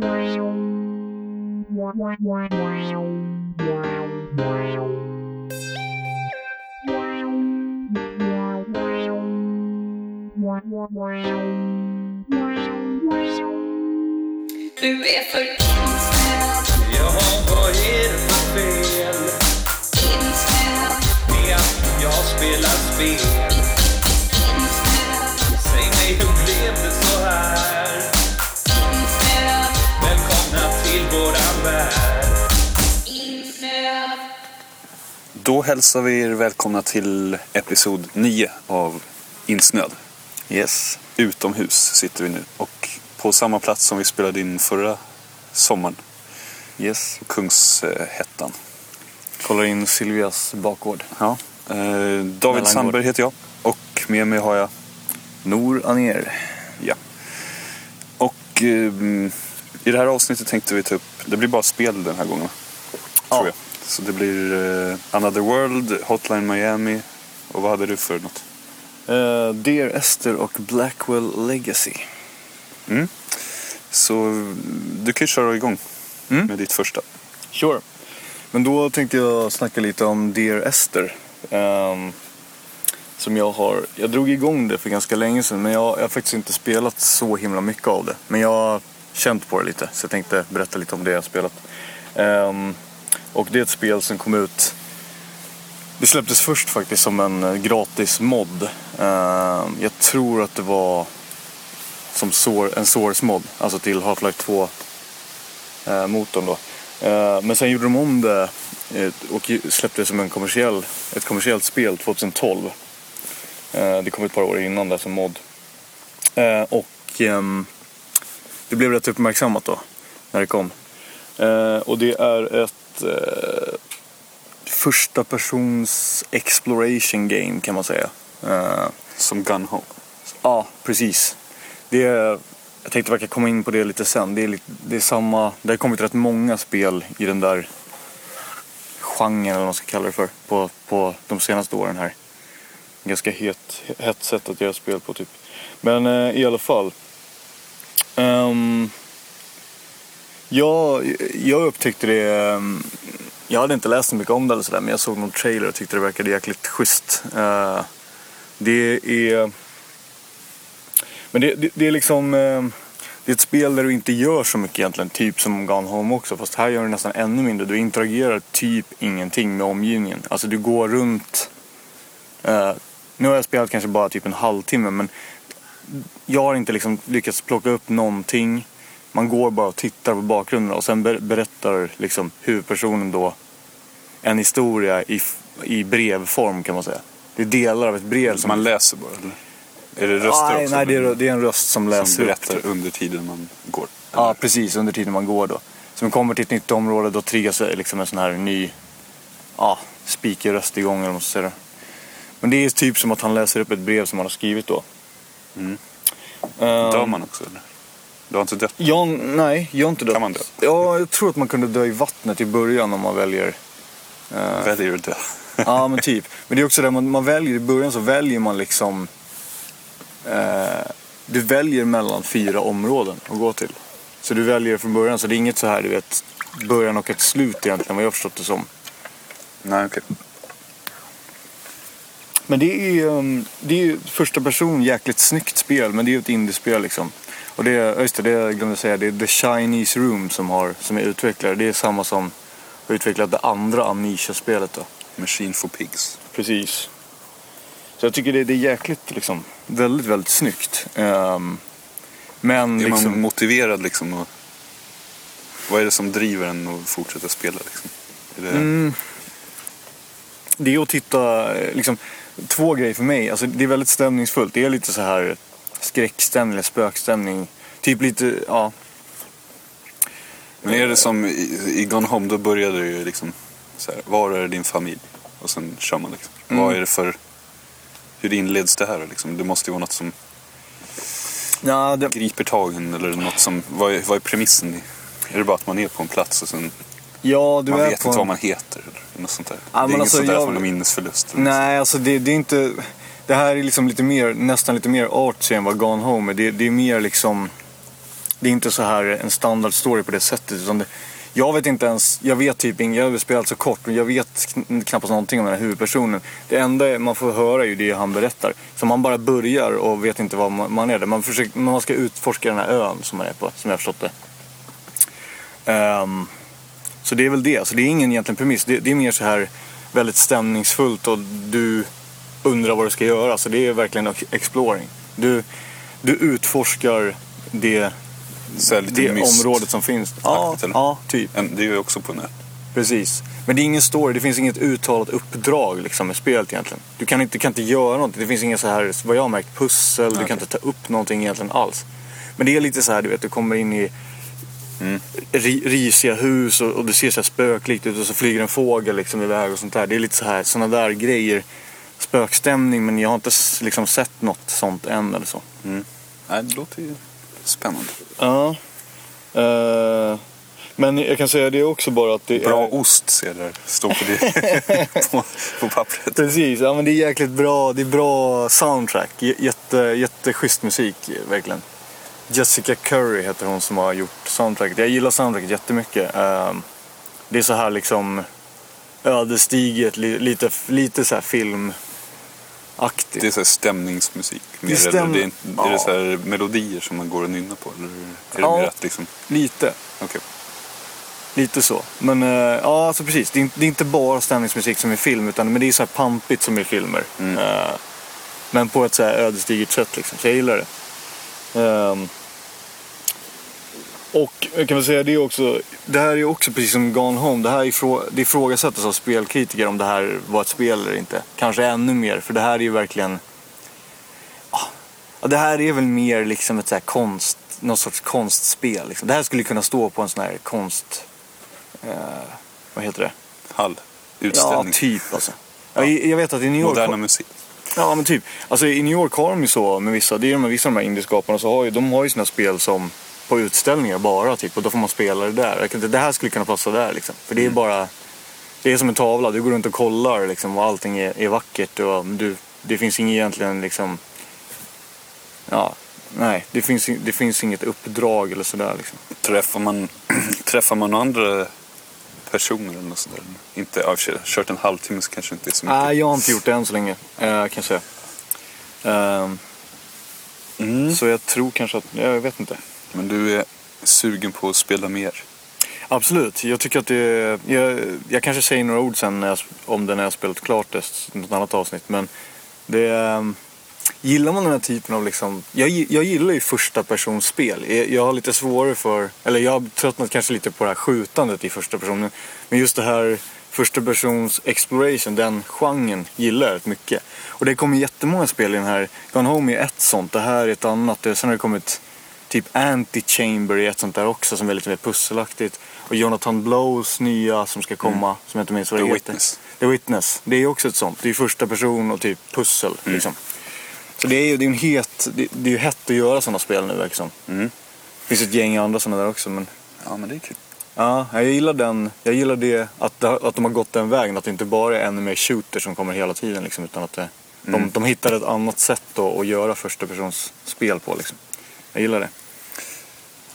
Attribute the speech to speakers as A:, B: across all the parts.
A: Du är för insnöad,
B: Jaha, vad är det för fel?
A: Insnöad,
B: med att jag spelar spel?
A: insnöad,
B: Säg mig, hur blev det så?
C: Då hälsar vi er välkomna till episod 9 av Insnöd. Yes. Utomhus sitter vi nu och på samma plats som vi spelade in förra sommaren.
D: Yes.
C: Kungshättan.
D: Kollar in Silvias bakgård.
C: Ja. Eh, David
D: Mellangård.
C: Sandberg heter jag och med mig har jag,
D: Nor Aner.
C: ja. Och eh, i det här avsnittet tänkte vi ta upp, det blir bara spel den här gången.
D: Ja.
C: Tror jag. Så det blir eh, Another World, Hotline Miami och vad hade du för något?
D: Uh, Dear Esther och Blackwell Legacy.
C: Så du kan ju köra igång
D: Mm.
C: med ditt första.
D: Sure. Men då tänkte jag snacka lite om Dear Esther. Ehm, som jag har, jag drog igång det för ganska länge sedan men jag, jag har faktiskt inte spelat så himla mycket av det. Men jag känt på det lite så jag tänkte berätta lite om det jag har spelat. Um, och det är ett spel som kom ut det släpptes först faktiskt som en eh, gratis mod. Um, jag tror att det var som en source-mod, alltså till Half-Life 2-motorn eh, då. Uh, men sen gjorde de om det eh, och släppte det som en kommersiell, ett kommersiellt spel 2012. Uh, det kom ett par år innan där som mod. Uh, och um, det blev rätt uppmärksammat då när det kom. Eh, och det är ett eh, första persons exploration game kan man säga. Eh,
C: Som Gun Home.
D: Ja, precis. Det är, jag tänkte verkar komma in på det lite sen. Det är, lite, det är samma, det har kommit rätt många spel i den där genren eller vad man ska kalla det för på, på de senaste åren här. Ganska het, hett sätt att göra spel på typ. Men eh, i alla fall. Um, jag, jag upptäckte det, Um, jag hade inte läst så mycket om det eller sådär men jag såg någon trailer och tyckte det verkade jäkligt schysst. Uh, det är men det, det, det är liksom... eh, Det är ett spel där du inte gör så mycket egentligen, typ som Gone Home också. Fast här gör du nästan ännu mindre. Du interagerar typ ingenting med omgivningen. Alltså du går runt... Uh, nu har jag spelat kanske bara typ en halvtimme men jag har inte liksom lyckats plocka upp någonting. Man går bara och tittar på bakgrunden och sen ber- berättar liksom huvudpersonen då en historia i, i brevform kan man säga. Det är delar av ett brev som...
C: Man läser bara eller? Är det röster
D: nej,
C: också?
D: nej det, är, det är en röst som läser
C: som
D: upp
C: berättar
D: typ.
C: under tiden man går.
D: Ja, precis. Under tiden man går då. Så man kommer till ett nytt område, då triggas liksom en sån här ny ja, speakerröst igång eller vad man ska säga. Men det är typ som att han läser upp ett brev som han har skrivit då.
C: Mm.
D: Ehm,
C: Dör man också eller? Du har inte dött?
D: Jag, nej, jag har inte dött.
C: Kan man dö?
D: Ja, jag tror att man kunde dö i vattnet i början om man väljer. eh,
C: Väljer att dö?
D: ja, men typ. Men det är också det, man, man väljer i början så väljer man liksom... Eh, du väljer mellan fyra områden att gå till. Så du väljer från början, så det är inget så här, du vet, början och ett slut egentligen, vad jag förstått det som.
C: Nej, okej.
D: Men det är, um, det är ju första person jäkligt snyggt spel, men det är ju ett indiespel liksom. Och det just det, det jag glömde säga, det är The Chinese Room som, har, som är utvecklare. Det är samma som har utvecklat det andra Amnesia-spelet då.
C: Machine for Pigs.
D: Precis. Så jag tycker det, det är jäkligt liksom, väldigt, väldigt snyggt. Ehm, men
C: Är
D: liksom,
C: man motiverad liksom? Och... Vad är det som driver en att fortsätta spela liksom? Är det...
D: Mm. det är att titta, eh, liksom, två grejer för mig. Alltså, det är väldigt stämningsfullt. Det är lite så här skräckstämning eller spökstämning. Typ lite, ja.
C: Men är det som i, i Gone Home, då började det ju liksom så här, var är din familj? Och sen kör man liksom.
D: Mm.
C: Vad är det för, hur inleds det här liksom? Det måste ju vara något som
D: ja det,
C: griper tag i en eller något som, vad är, vad är premissen? Är det bara att man är på en plats och sen
D: ja, du
C: man
D: är
C: vet
D: på
C: inte
D: en-
C: vad man heter eller något sånt där?
D: Ja,
C: det är inget
D: alltså,
C: sånt där
D: jag-
C: från en minnesförlust?
D: Nej, alltså det, det är inte... Det här är liksom lite mer, nästan lite mer artsy än vad Gone Home är. Det, det är mer liksom... Det är inte så här en standard story på det sättet. Utan det, jag vet inte ens, jag vet typ inget, jag spelat så kort och jag vet kn- knappast någonting om den här huvudpersonen. Det enda man får höra är ju det han berättar. Så man bara börjar och vet inte vad man, är där. Man, försöker, man ska utforska den här ön som man är på, som jag har förstått det. Ehm, så det är väl det. Så det är ingen egentligen premiss. Det, det är mer så här väldigt stämningsfullt och du undrar vad du ska göra. Så det är verkligen exploring. Du, du utforskar det, det området som finns. Ja,
C: eller?
D: ja, typ.
C: Det är ju också på nät.
D: Precis. Men det är ingen story, det finns inget uttalat uppdrag liksom, med spelet egentligen. Du kan inte, kan inte göra någonting. Det finns inga så här, vad jag har märkt, pussel. Du
C: Okej.
D: kan inte ta upp någonting egentligen alls. Men det är lite så här, du vet, du kommer in i
C: Mm.
D: ri, risiga hus och, och det ser så här spöklikt ut och så flyger en fågel liksom iväg och sånt där. Det är lite så här, såna där grejer. Spökstämning, men jag har inte liksom sett något sånt än eller så.
C: Nej, det låter ju spännande.
D: Ja. Eh, men jag kan säga det också bara att det
C: Bra
D: är...
C: ost ser där. Står på, det, på, på pappret.
D: Precis, ja men det är jäkligt bra. Det är bra soundtrack. Jätte, jätteschysst musik, verkligen. Jessica Curry heter hon som har gjort soundtracket. Jag gillar soundtracket jättemycket. Ehm, Det är så här liksom ödesdigert, li- lite, lite så här filmaktigt.
C: Det är så här stämningsmusik. Mer,
D: Det är stäm-
C: det är, är det så här melodier som man går och nynnar på? Eller är det mer att liksom...
D: Lite.
C: Okej.
D: Lite så. Men eh, ja, alltså precis. Det är, inte- det är inte bara stämningsmusik som i film, utan men det är så här pampigt som i filmer. Eh, men på ett så här ödesdigert sätt liksom. Så jag gillar det. Ehm, och jag kan väl säga det också. Det här är också precis som Gone Home. Det här ifrå, det ifrågasätts av spelkritiker om det här var ett spel eller inte. Kanske ännu mer, för det här är ju verkligen... Ja, det här är väl mer liksom ett så här konst, någon sorts konstspel. Liksom. Det här skulle kunna stå på en sån här konst... Eh, vad heter det?
C: Hall.
D: Ja,
C: Utställning.
D: typ alltså. Ja. Jag, jag vet att i New York...
C: Moderna musik.
D: Ja, men typ. Alltså i New York har de ju så med vissa, det är de med vissa av de här indieskaparna, så har ju, de har ju sina spel som på utställningar bara typ och då får man spela det där. Jag kan inte, det här skulle kunna passa där liksom. För det är bara, det är som en tavla, du går runt och kollar liksom och allting är, är vackert och du, det finns inget egentligen liksom, ja, nej, det finns, det finns inget uppdrag eller sådär liksom.
C: Träffar man, träffar man andra personer eller något sånt där? Inte, ja, kört en halvtimme så kanske inte är så mycket.
D: Nej, jag har inte gjort det än så länge, kan jag säga. Ehm,
C: Mm.
D: Så jag tror kanske att, jag vet inte.
C: Men du är sugen på att spela mer?
D: Absolut. Jag tycker att det jag, jag kanske säger några ord sen när jag, om det när jag spelat klart det, något annat avsnitt. Men det, ehm, gillar man den här typen av liksom, jag, jag gillar ju första persons spel. Jag, jag har lite svårare för, eller jag har tröttnat kanske lite på det här skjutandet i första personen. Men just det här första persons exploration, den genren gillar jag rätt mycket. Och det kommer jättemånga spel i den här. Gone Home är ett sånt, det här är ett annat. Det- Sen har det kommit typ Anti-Chamber är ett sånt där också som är lite mer pusselaktigt. Och Jonathan Blows nya som ska komma, som jag inte minns vad det
C: The
D: heter.
C: Witness.
D: The Witness. Det är också ett sånt. Det är första person och typ pussel. Liksom. Så det är ju det är en het, det, det är ju hett att göra sådana spel nu liksom.
C: Mm.
D: Det finns ett gäng andra sådana där också men
C: Ja, men det är kul.
D: Ja, jag gillar den. Jag gillar det att, att de har gått den vägen. Att det inte bara är ännu mer shooter som kommer hela tiden. Liksom, utan att det, de, de hittar ett annat sätt då, att göra första persons spel på. Liksom. Jag gillar det.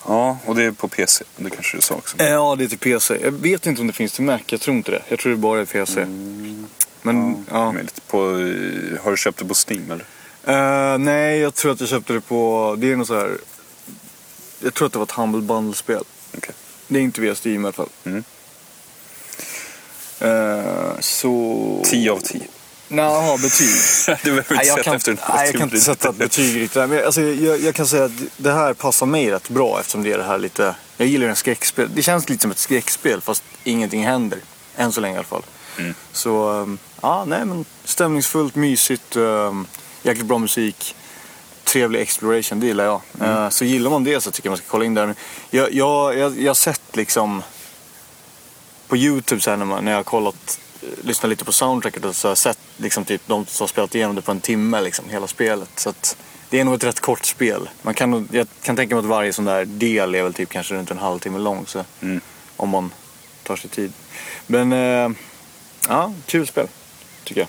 C: Ja, och det är på PC. Det kanske du sa också.
D: Eh, Ja, det är till PC. Jag vet inte om det finns till Mac. Jag tror inte det. Jag tror det bara är PC. Men, ja.
C: Lite på, eh, har du köpt det på Steam eller?
D: Eh, nej, jag tror att jag köpte det på... Det är nog så här... Jag tror att det var ett Humble Bundle-spel.
C: Okej.
D: Det är inte via Steam i alla fall.
C: Mm.
D: Eh, så...
C: 10 av 10.
D: Nja, betyg.
C: du behöver inte
D: Nej, jag
C: sätta
D: kan,
C: efter en
D: nej, jag kan inte sätta betyg riktigt. Men alltså, jag, jag kan säga att det här passar mig rätt bra eftersom det är det här lite... Jag gillar en skräckspel. Det känns lite som ett skräckspel fast ingenting händer. Än så länge i alla fall.
C: Mm.
D: Så, um, ja, nej men stämningsfullt, mysigt, um, jäkligt bra musik. Trevlig exploration, det gillar jag. Eh, så gillar man det så tycker jag man ska kolla in där. Jag, jag, jag, jag har sett liksom på Youtube så här, när, man, när jag har kollat, lyssnat lite på soundtracket och så har jag sett liksom, typ, de som har spelat igenom det på en timme, liksom, hela spelet. Så att, det är nog ett rätt kort spel. Man kan, jag kan tänka mig att varje sån där del är väl typ kanske runt en halvtimme lång. Så,
C: Mm.
D: Om man tar sig tid. Men eh, ja, kul spel. Tycker jag.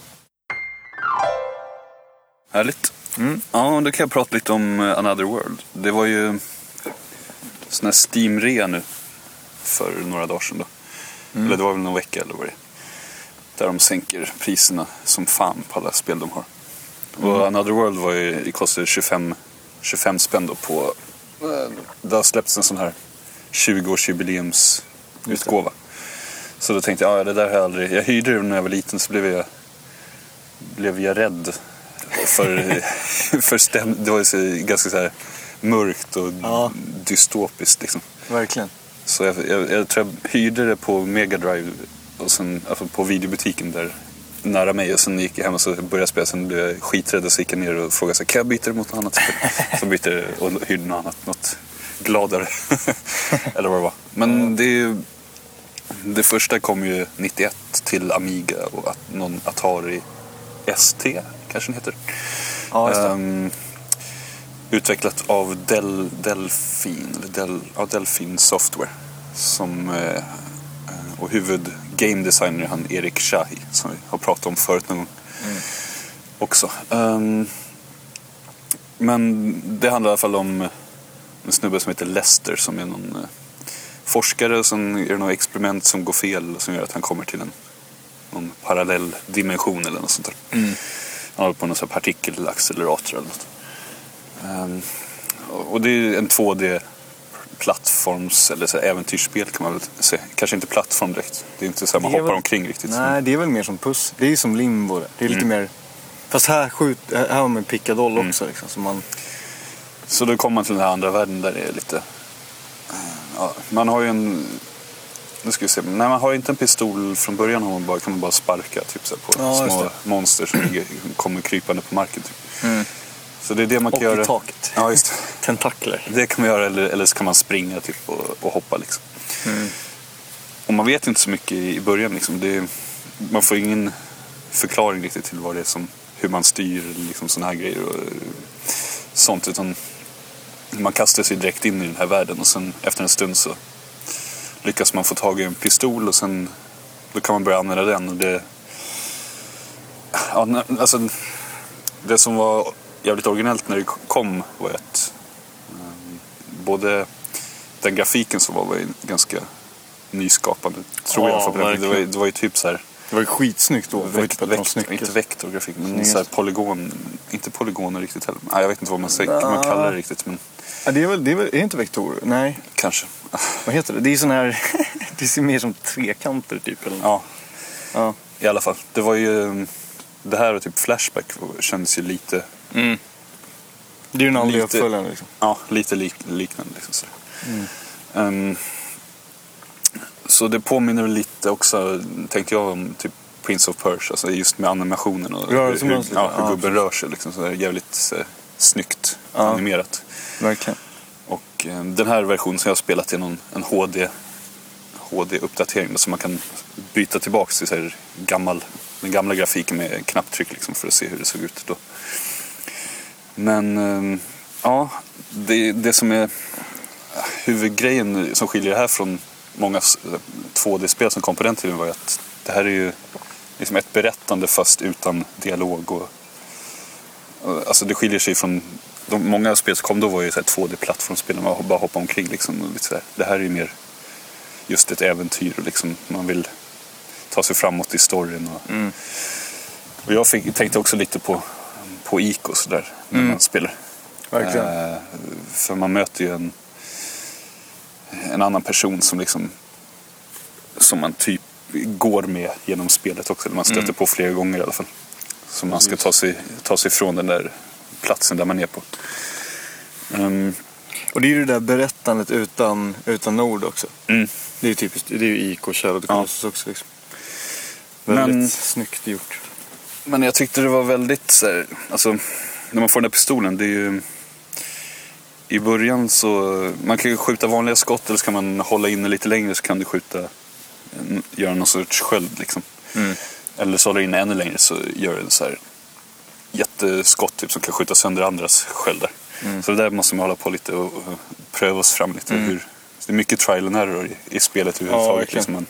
C: Härligt.
D: Mm.
C: Ja, då kan jag prata lite om eh, Another World. Det var ju... sån här Steam-rea nu för några dagar sedan. Då. Eller det var väl någon vecka eller vad det är. Där de sänker priserna som fan på alla spel de har. Och Another World var ju, kostade 25, 25 spänn då på... eh, Det har släppts en sån här 20-årsjubileumsutgåva. Så då tänkte jag, ja det där har jag aldrig... Jag hyrde det när jag var liten så blev jag, blev jag rädd. För, för stäm, det var ju så, ganska så här mörkt och
D: Ja.
C: dystopiskt liksom.
D: Verkligen.
C: Så jag, jag, jag tror jag hyrde det på Mega Drive och sen, alltså på videobutiken där nära mig och sen gick jag hem och så började jag spela. Sen blev jag skiträdd och så gick jag ner och frågade så kan jag byta det mot något annat spel? Så bytte och hyrde något annat, något gladare. Eller vad det var. Men det ju, det första kom ju 91 till Amiga och att, någon Atari ST kanske den heter.
D: Ja.
C: Ehm, utvecklat av Del, Delfin, Del, ja, Delfin Software. Som, eh, eh, och huvud game designer han Erik Shahi som vi har pratat om förut någon gång. Också. Ehm, men det handlar i alla fall om en snubbe som heter Lester som är någon eh, forskare och sen är det något experiment som går fel som gör att han kommer till en någon parallell dimension eller något sånt där. Han håller på med någon partikelaccelerator eller något. Ehm, och det är en 2D plattforms eller så äventyrsspel kan man väl säga. Kanske inte plattform direkt. Det är inte så här man hoppar
D: väl-
C: omkring riktigt.
D: Nej, det är väl mer som puss. Det är ju som limbo. det. Det är lite
C: Mm.
D: mer... Fast här, skjut, här har man pickadoll också. Liksom, så man,
C: Så då kommer man till den här andra världen där det är lite... Ja, man har ju en... Nu ska vi se. Nej, man har inte en pistol från början. Har man bara, kan man bara sparka typ, så här, på
D: Ja,
C: små monster som kommer krypande på marken. Typ.
D: Mm.
C: Så det är det man kan
D: och
C: göra.
D: i taket.
C: Ja, just det.
D: Tentakler.
C: Det kan man göra eller, eller så kan man springa typ, och, och hoppa. Liksom.
D: Mm.
C: Och man vet inte så mycket i början. Liksom. Det man får ingen förklaring riktigt till vad det är som, hur man styr liksom, sådana här grejer och eh, sånt. Utan man kastar sig direkt in i den här världen och sen efter en stund så lyckas man få tag i en pistol och sen då kan man börja använda den. Och det, ja, alltså, det som var jävligt originellt när det kom var att um, både den grafiken som var, var ganska nyskapande. Tror
D: Ja,
C: jag. För det, var, det var ju typ så här
D: Det var ju skitsnyggt då. Det var typ
C: vekt,
D: snyggt.
C: inte vektorgrafik, men
D: Snyggast.
C: så här polygon. Inte polygoner riktigt heller. Nej, jag vet inte vad man, säger, man kallar det riktigt, men
D: Ja, det är väl, det är väl, är det inte vektorer? Nej,
C: kanske.
D: vad heter det? Det är sån här, det ser mer som trekanter typ. Eller?
C: Ja,
D: Ja.
C: i alla fall. Det var ju... Det här och typ Flashback kändes ju lite,
D: Mm. Det är ju den andliga
C: Lite-
D: uppföljaren liksom.
C: ja, lite lik, liknande. Liksom, så.
D: Mm.
C: Ehm, så det påminner lite också, tänkte jag, om typ Prince of Persia. Alltså just med animationen och hur,
D: Rörelsemönstret,
C: ja, hur
D: ja,
C: gubben rör sig. Liksom, så där, jävligt så, här, snyggt
D: Ja.
C: animerat.
D: Verkligen.
C: Och eh, den här versionen som jag har spelat är någon, en HD, HD-uppdatering så man kan byta tillbaka till så här gammal, den gamla grafiken med knapptryck liksom, för att se hur det såg ut då. Men eh, ja, det, det som är huvudgrejen som skiljer det här från många s- 2D-spel som kom på den tiden var ju att det här är ju liksom ett berättande fast utan dialog. Och, och, alltså det skiljer sig från de, många spel som kom då var ju så här 2D-plattformsspel där man bara hoppar omkring. Liksom, och lite så här. Det här är ju mer just ett äventyr och liksom, man vill ta sig framåt i storyn. Och,
D: Mm.
C: och jag fick, tänkte också lite på, på och sådär när
D: Mm.
C: man spelar.
D: Verkligen.
C: Eh, för man möter ju en, en annan person som liksom som man typ går med genom spelet också. Eller man stöter
D: Mm.
C: på flera gånger i alla fall. Så man ska ta sig, ta sig från den där platsen där man är på. Ehm,
D: Och det är ju det där berättandet utan, utan ord också.
C: mm.
D: Det är ju typiskt, det är ju IK och Shadow
C: Ja.
D: Också. Liksom. Väldigt
C: Men-
D: snyggt gjort.
C: Men jag tyckte det var väldigt så här, alltså när man får den där pistolen, det är ju i början så, man kan ju skjuta vanliga skott eller så kan man hålla inne lite längre så kan du skjuta, en- göra någon sorts sköld liksom.
D: Mm.
C: Eller så håller du inne ännu längre så gör det så här jätteskott typ, som kan skjuta sönder andras sköldar. Så det där måste man hålla på lite och, och pröva oss fram lite.
D: Mm.
C: Hur, det är mycket trial and error i, i spelet
D: Ja,
C: överhuvudtaget.
D: verkligen.
C: liksom man,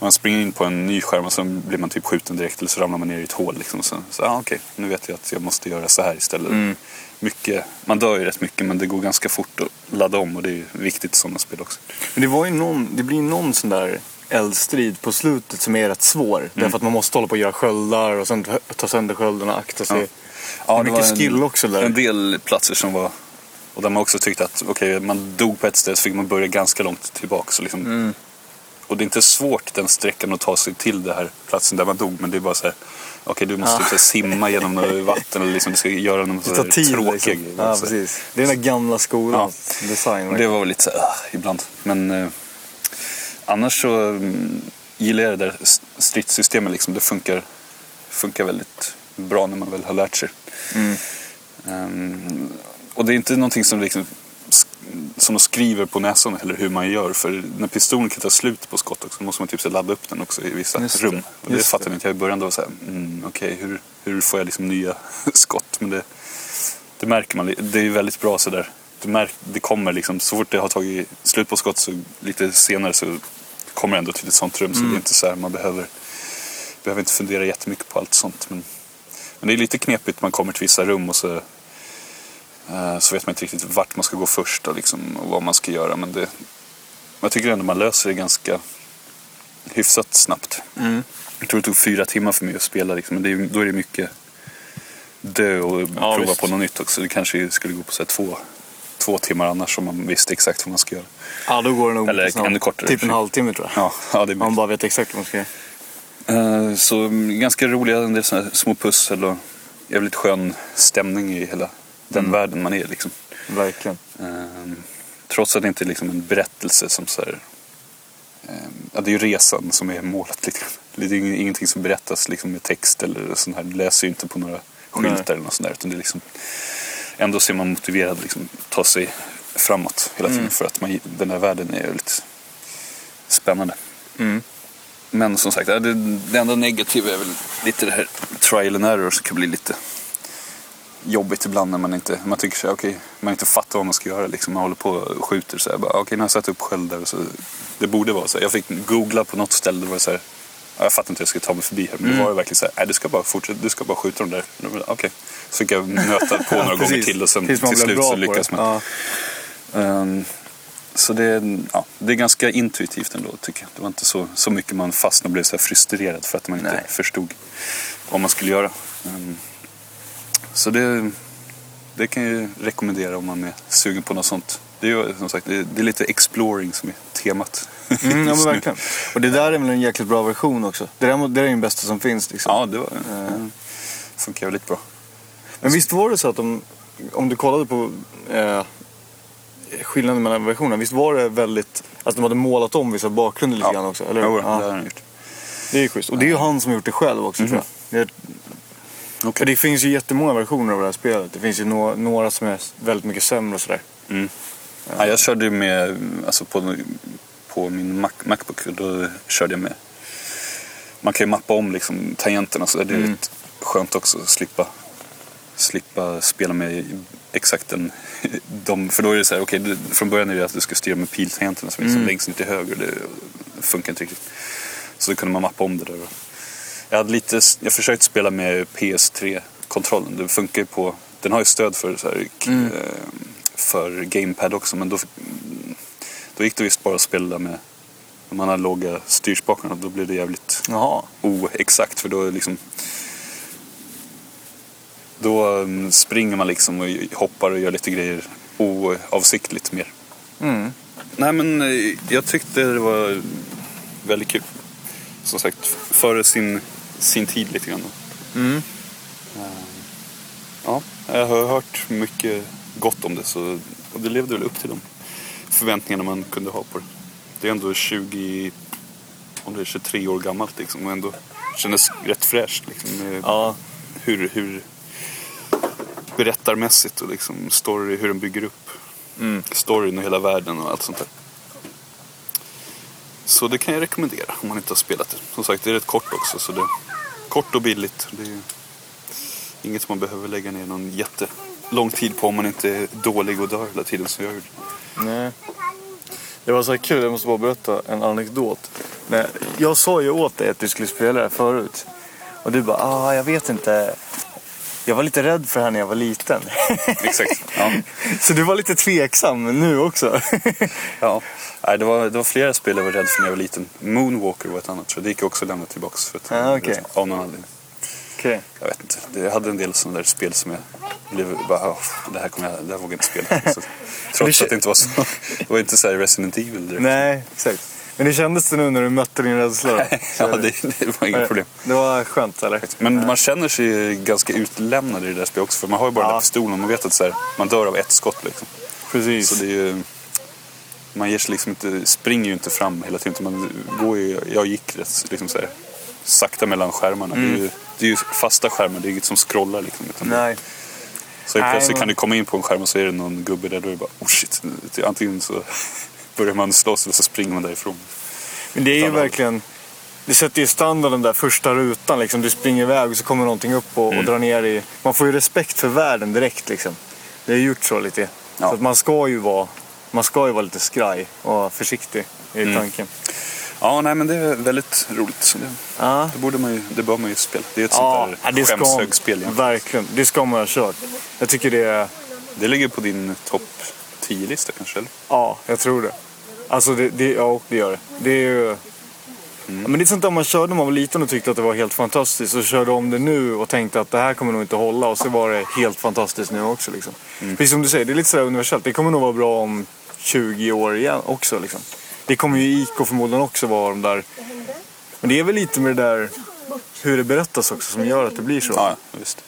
C: Man springer in på en ny skärm och så blir man typ skjuten direkt eller så ramlar man ner i ett hål. Liksom. Så, så ah, okej, nu vet jag att jag måste göra så här istället. Mycket, man dör ju rätt mycket men det går ganska fort att ladda om och det är viktigt i sådana spel också.
D: Men det var ju någon, det blir någon sån där eldstrid på slutet som är rätt svår.
C: Mm.
D: Därför att man måste hålla på att göra sköldar och sen ta- sönder sköldarna, akta sig.
C: Ja,
D: det är
C: det
D: mycket
C: var en-
D: skill också där.
C: En del platser som var... Och där man också tyckte att okej, man dog på ett ställe så fick man börja ganska långt tillbaka. Så liksom,
D: Mm.
C: Och det är inte svårt den sträckan att ta sig till den här platsen där man dog. Men det är bara så här, okej du måste
D: Ja.
C: typ simma genom vatten eller liksom, du ska göra någon
D: Det tar tid
C: tråkig
D: liksom. Ja,
C: Så-
D: precis. Det är den gamla skolans design.
C: och det var väl lite så här, ah, ibland. Men eh, annars så mm, gillar jag det där stridssystemet. Liksom. Det funkar, funkar väldigt bra när man väl har lärt sig.
D: Mm.
C: Ehm, och det är inte någonting som, liksom, som de skriver på näsan eller hur man gör. För när pistolen kan ta slut på skott också, måste man typ så ladda upp den också i vissa
D: Just
C: rum. Och det fattade inte jag i början. Då var så här, mm, okej, hur, hur får jag liksom nya skott? Men det, det märker man. Det är väldigt bra sådär. Det, märk, det kommer liksom, så fort det har tagit slut på skott så lite senare så kommer det ändå till ett sånt rum. Så
D: Mm.
C: det är inte så här, man behöver, behöver inte fundera jättemycket på allt sånt. Men, men det är lite knepigt, man kommer till vissa rum och så, så vet man inte riktigt vart man ska gå först och, liksom, och vad man ska göra. Men det, jag tycker ändå man löser det ganska hyfsat snabbt.
D: Mm.
C: Jag tror det tog fyra timmar för mig att spela, liksom, men det då är det mycket dö och
D: Ja,
C: prova
D: visst.
C: på något nytt också. Det kanske skulle gå på så här, två, två timmar annars om man visste exakt vad man ska göra.
D: Ja, då går det nog
C: Eller
D: snabbt.
C: ännu kortare.
D: Typ en halvtimme tror jag.
C: Ja, ja det är
D: Man bara vet exakt vad man ska göra.
C: Eh, Så ganska roliga, en del såna små pussel och jävligt skön stämning i hela den
D: Mm.
C: världen man är. Liksom.
D: Verkligen.
C: Eh, Trots att det inte är liksom en berättelse som så här, eh, ja, det är ju resan som är målet. Lite. grann. Det är ingenting som berättas liksom, med text eller sånt här. Du läser ju inte på några skyltar
D: Nej.
C: eller något sånt där. Utan det är liksom, ändå så är man motiverad liksom, ta sig framåt hela tiden.
D: Mm.
C: För att man, den här världen är väldigt spännande.
D: Mm.
C: Men som sagt, det, det enda negativa är väl lite det här trial and error som kan bli lite jobbigt ibland när man inte, man tycker sig, okej, man inte fattar vad man ska göra liksom. Man håller på och skjuter så här, bara, okej, nu har jag satt upp sköldar så. Det borde vara så här. Jag fick googla på något ställe, det var så här, ja, jag fattar inte hur jag ska ta mig förbi här. Men det var ju verkligen så här, nej du ska bara fortsätta, du ska bara skjuta dem där. Okej. Så fick jag nöta på några gånger till och sen till slut så lyckas man.
D: Ja.
C: Ehm, så det, är- ja, det är ganska intuitivt ändå tycker jag. Det var inte så, så mycket man fastnade och blev så här frustrerad för att man inte
D: Nej.
C: förstod vad man skulle göra. Ehm, så det, det kan jag ju rekommendera om man är sugen på något sånt. Det är som sagt det är, lite exploring som är temat.
D: Mm, ja, men verkligen. Och det där är väl en jäkligt bra version också. Det där, det där är den bästa som finns. Liksom.
C: Ja, det var, mm. funkar väldigt bra.
D: Men visst var det så att de, om du kollade på eh, skillnaden mellan versionerna, visst var det väldigt, att de hade målat om vissa bakgrunder lite
C: Ja.
D: grann också? Eller?
C: Jo,
D: hur?
C: det har
D: ja,
C: han gjort.
D: det är ju schysst. Och det är ju han som har gjort det själv också
C: Mhm.
D: tror jag. För det finns ju jättemånga versioner av det här spelet. Det finns ju nå- några som är väldigt mycket sämre och sådär.
C: Mm. Ja, jag körde ju med, alltså på, på min Mac, Macbook, då körde jag med. Man kan ju mappa om liksom tangenterna så det är
D: Mm.
C: rätt skönt också att slippa, slippa spela med exakt den, de, för då är det så här, det- från början är det att du ska styra med piltangenterna som är liksom
D: Mm.
C: längst ner till höger, det funkar inte riktigt. Så då kunde man mappa om det där. Jag, hade lite, jag försökte spela med PS3-kontrollen, det funkar ju på, den har ju stöd för så här,
D: Mm.
C: eh, för GamePad också men då, då gick det visst bara att spela med de analoga styrspakarna. Då blev det jävligt
D: Jaha.
C: oexakt för då liksom då mm, springer man liksom och hoppar och gör lite grejer oavsiktligt mer.
D: Mm.
C: Nej men eh, jag tyckte det var väldigt kul. Som sagt, före sin, sin tid lite grann.
D: Mm.
C: Ja, jag har hört mycket gott om det så, och det levde väl upp till de förväntningarna man kunde ha på det. Det är ändå 20, om det är 23 år gammalt liksom och ändå kändes rätt fräscht liksom.
D: Ja.
C: hur, hur berättarmässigt och liksom story, hur den bygger upp
D: Mm.
C: storyn och hela världen och allt sånt där. Så det kan jag rekommendera om man inte har spelat det. Som sagt, det är rätt kort också. Så det kort och billigt. Det är inget som man behöver lägga ner någon jättelång tid på om man inte är dålig och dör hela tiden som jag gjorde.
D: Nej. Det var så här kul, jag måste bara berätta en anekdot. Jag sa ju åt dig att du skulle spela det här förut. Och du bara, ah, jag vet inte. Jag var lite rädd för det här när jag var liten.
C: Exakt. Ja.
D: Så du var lite tveksam nu också.
C: Ja. Nej, det, var, det var flera spel jag var rädd för när jag var liten. Moonwalker var ett annat jag. Det gick jag också lämna tillbaks för att,
D: Ah, okej.
C: av någon anledning.
D: Okej.
C: Jag vet inte. Det- Jag hade en del sådana där spel som jag blev bara, "Åh, det här kommer jag, det här vågar jag inte spela. Så, trots att det inte var så. Det var inte så Resident Evil direkt.
D: Nej, exakt. Men hur kändes det nu när du mötte din rädsla
C: ja, det, det var inga problem.
D: Det var skönt eller?
C: Men man känner sig ganska utlämnad i det där spelet också. För man har ju bara den
D: Ja.
C: där pistolen och man vet att så här, man dör av ett skott liksom.
D: Precis.
C: Så det är ju... Man ger sig liksom inte, springer ju inte fram hela tiden. Man går ju, jag gick rätt liksom så här, sakta mellan skärmarna. Det, är ju, det är ju fasta skärmar, det är inget som scrollar liksom.
D: Nej.
C: Så helt
D: Nej,
C: plötsligt
D: men-
C: kan du komma in på en skärm och så är det någon gubbe där. Då är det bara, oh shit. Antingen så börjar man slåss eller så springer man därifrån.
D: Men det är ju verkligen... Det sätter ju standarden där första rutan liksom. Du springer iväg och så kommer någonting upp och,
C: Mm.
D: och drar ner i... Man får ju respekt för världen direkt liksom. Det är gjort så lite.
C: Ja.
D: Så att man ska ju vara... Man ska ju vara lite skraj och försiktig i
C: Mm.
D: tanken.
C: Ja, nej men det är väldigt roligt. Så det,
D: Ja.
C: det, borde man ju, det bör man ju spela. Det är ett
D: Ja,
C: sånt
D: ja,
C: där
D: det ska,
C: skämshögspel egentligen.
D: verkligen. Det ska man ha kört. Jag tycker det är...
C: Det ligger på din topp 10-lista kanske? Eller?
D: Ja, jag tror det. Alltså, det, det, ja, det gör det. Det är ju...
C: Mm.
D: Men det är sånt där man körde när man var liten och tyckte att det var helt fantastiskt. Och körde om det nu och tänkte att det här kommer nog inte hålla. Och så var det helt fantastiskt nu också. Liksom.
C: Mm.
D: Precis som du säger, det är lite sådär universellt. Det kommer nog vara bra om 20 år igen också. Liksom. Det kommer ju IK förmodligen också vara de där... Men det är väl lite med det där hur det berättas också som gör att det blir så.
C: Ja, visst.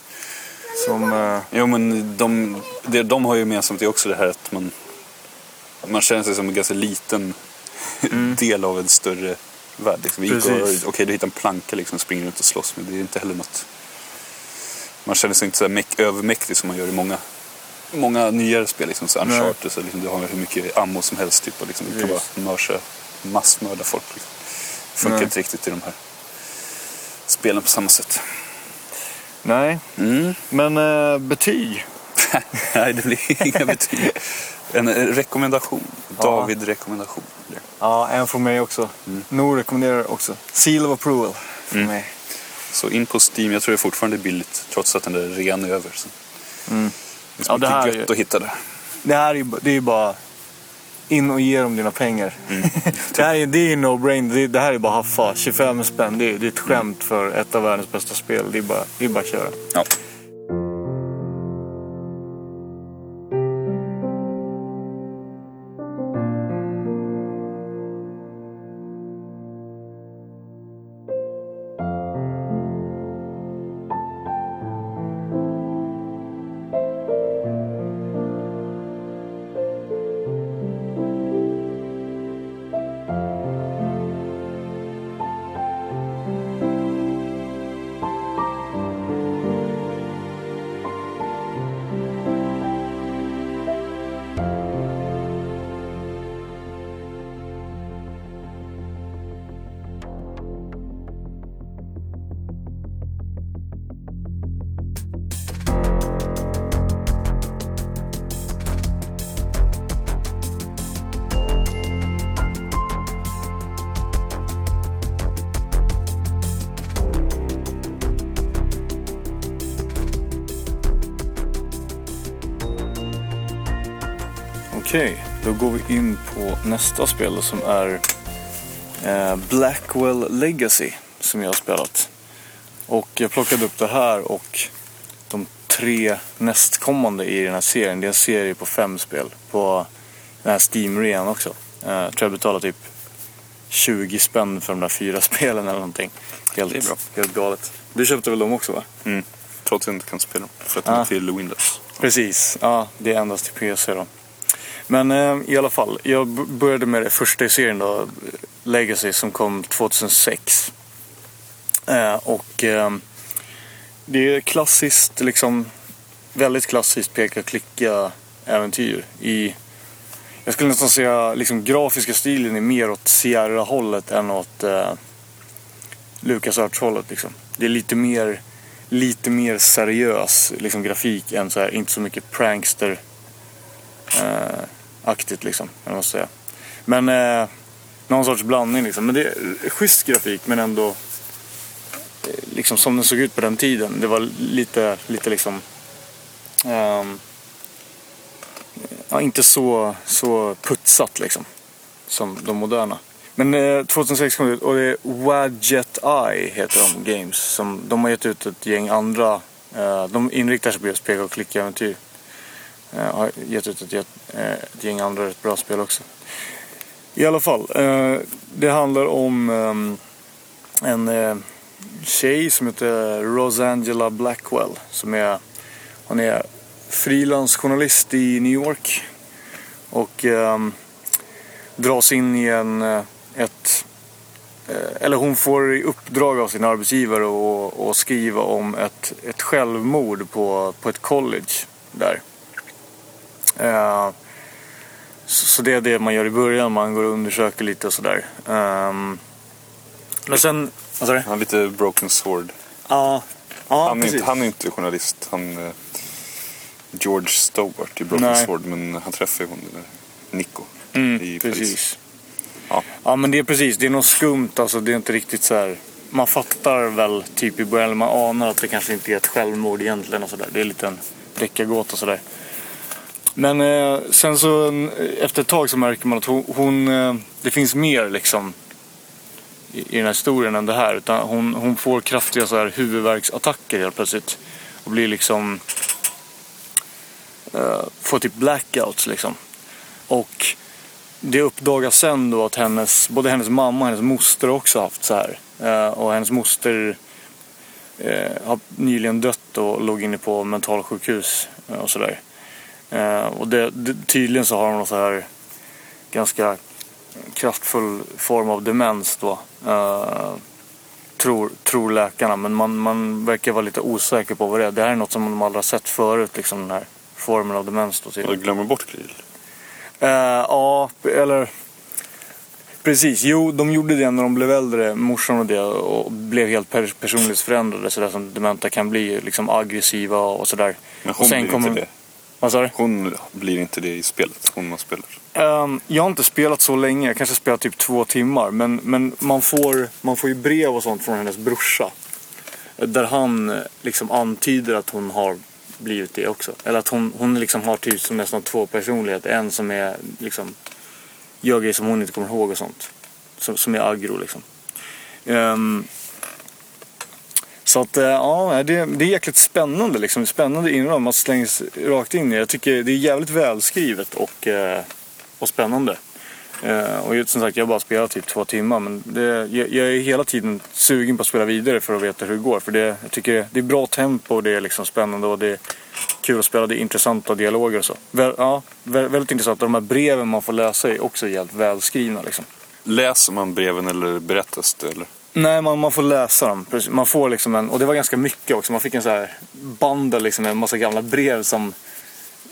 D: Som, eh,
C: Jo, men de, det de har ju gemensamt är också det här att man, man känner sig som en ganska liten del av en större värld. Liksom.
D: Mm.
C: Okej, du hittar en planka liksom, och springer runt och slåss, men det är inte heller något... Man känner sig inte så här övermäktig som man gör i många, många nyare spel. Liksom, så. Uncharted, så liksom, du har hur mycket ammo som helst. Typ, och liksom, du kan bara mörsa, massmörda folk. Liksom. Funkar
D: Nej.
C: inte riktigt i de här spelen på samma sätt.
D: nej,
C: Mm.
D: men eh, betyg.
C: Nej, det blir inga betyg. En rekommendation. David-rekommendation.
D: Ja, en från mig också.
C: Mm.
D: Nor rekommenderar också. Seal of approval från mig.
C: Så in på Steam. Jag tror det är fortfarande är billigt trots att den där är över. Så.
D: Mm.
C: Det är
D: Ja,
C: så
D: det
C: mycket
D: här är
C: gött
D: ju-
C: att hitta där.
D: Det här är ju det är ju bara in och ge dem dina pengar.
C: Mm.
D: det här är, det är no brain. Det, det här är bara haffa. 25 spänn. Det är, det är ett skämt för ett av världens bästa spel. Det är bara, det är bara att köra.
C: Ja.
D: Okej, då går vi in på nästa spel som är eh, Blackwell Legacy som jag har spelat. Och jag plockade upp det här och de tre nästkommande i den här serien. Det är en serie på fem spel på den här Steam-rean också. Eh, jag tror jag betalade typ 20 spänn för de där fyra spelen eller någonting. Helt,
C: Det är bra.
D: helt galet. Du köpte väl dem också va?
C: Mm. Trots att jag inte kan spela dem. För att de är
D: Ah.
C: till Windows.
D: Precis, ja det är endast till PC då. Men eh, i alla fall, jag började med det första i serien då, Legacy som kom 2006. Eh, och eh, det är klassiskt, liksom väldigt klassiskt peka-klicka äventyr i jag skulle nästan säga liksom grafiska stilen är mer åt Sierra-hållet än åt eh, LucasArts-hållet. Liksom. Det är lite mer, lite mer seriös liksom, grafik än så här, inte så mycket prankster eh, aktigt liksom, eller vad man ska säga. Men eh, någon sorts blandning liksom. Men det är schysst grafik men ändå eh, liksom som den såg ut på den tiden. Det var lite, lite liksom ehm, ja, inte så, så putsat liksom som de moderna. Men eh, 2006 kom det ut och det är Wadget Eye heter de games. Som, de har gett ut ett gäng andra. Eh, de inriktar sig på just peka och klicka-äventyr. Eh, har gett ut ett, eh, ett gäng andra rätt bra spel också. I alla fall, eh, det handlar om eh, en eh, tjej som heter Rosangela Blackwell. Som är, hon är frilansjournalist i New York. Och eh, dras in i en, ett, eh, eller hon får i uppdrag av sin arbetsgivare att att skriva om ett, ett självmord på, på ett college där. Eh, Så, det är det man gör i början, man går och undersöker lite och sådär. Ehm, Men sen, vad sa du?
C: Han är lite broken sword.
D: Ja, ja
C: Han är,
D: precis.
C: inte, han är inte journalist. Han eh, George Stowart i Broken
D: Nej.
C: Sword. Men han träffar ju hon, där Nico.
D: Mm,
C: i Paris.
D: precis.
C: Ja.
D: Ja men det är precis, det är något skumt alltså. Det är inte riktigt så här. Man fattar väl typ i början, eller man anar att det kanske inte är ett självmord egentligen och sådär. Det är lite en deckargåta och sådär. Men eh, sen så efter ett tag så märker man att hon, hon eh, det finns mer liksom i, i den här historien än det här. Utan hon, hon får kraftiga så här huvudvärksattacker helt plötsligt. Och blir liksom, eh, får typ blackouts liksom. Och det uppdagas sen då att hennes, både hennes mamma och hennes moster också har haft så här. Eh, och hennes moster eh, har nyligen dött och låg inne på mentalsjukhus eh, och sådär. Eh, och det, det, tydligen så har hon någon så här ganska kraftfull form av demens då. Eh, tror, tror läkarna, men man, man verkar vara lite osäker på vad det är. Det här är något som de aldrig har sett förut, liksom den här formen av demens då tydligen.
C: Glömmer bort grejer.
D: Eh, ja, eller... Precis, jo de gjorde det när de blev äldre, morsan och det, och blev helt per- personlighetsförändrade sådär som dementa kan bli, liksom aggressiva och sådär.
C: Men
D: Och
C: hon
D: sen
C: blir
D: kommer-
C: inte det.
D: Vad sa du?
C: Hon blir inte det i spelet. Hon man spelar.
D: Ehm, jag har inte spelat så länge, jag kanske spelat typ två timmar. Men, men man, får, man får ju brev och sånt från hennes brorsa. Där han eh, liksom antyder att hon har blivit det också. Eller att hon, hon liksom har typ som nästan två personligheter. En som är liksom gör grejer som hon inte kommer ihåg och sånt. Som, som är aggro liksom. Ehm, så att eh, ja, det, det är jäkligt spännande liksom. Spännande inram, man slängs rakt in i det. Jag tycker det är jävligt välskrivet och, eh, och spännande. Eh, och som sagt, jag har bara spelat typ två timmar men det, jag, jag är hela tiden sugen på att spela vidare för att veta hur det går. För det, jag tycker det är bra tempo och det är liksom spännande och det är kul att spela. Det är intressanta dialoger och så. Väl, ja, väldigt intressant. Och de här breven man får läsa är också jävligt välskrivna liksom.
C: Läser man breven eller berättas det? Eller?
D: Nej, man, man får läsa dem. Man får liksom en, och det var ganska mycket också. Man fick en så här bundle liksom med en massa gamla brev som,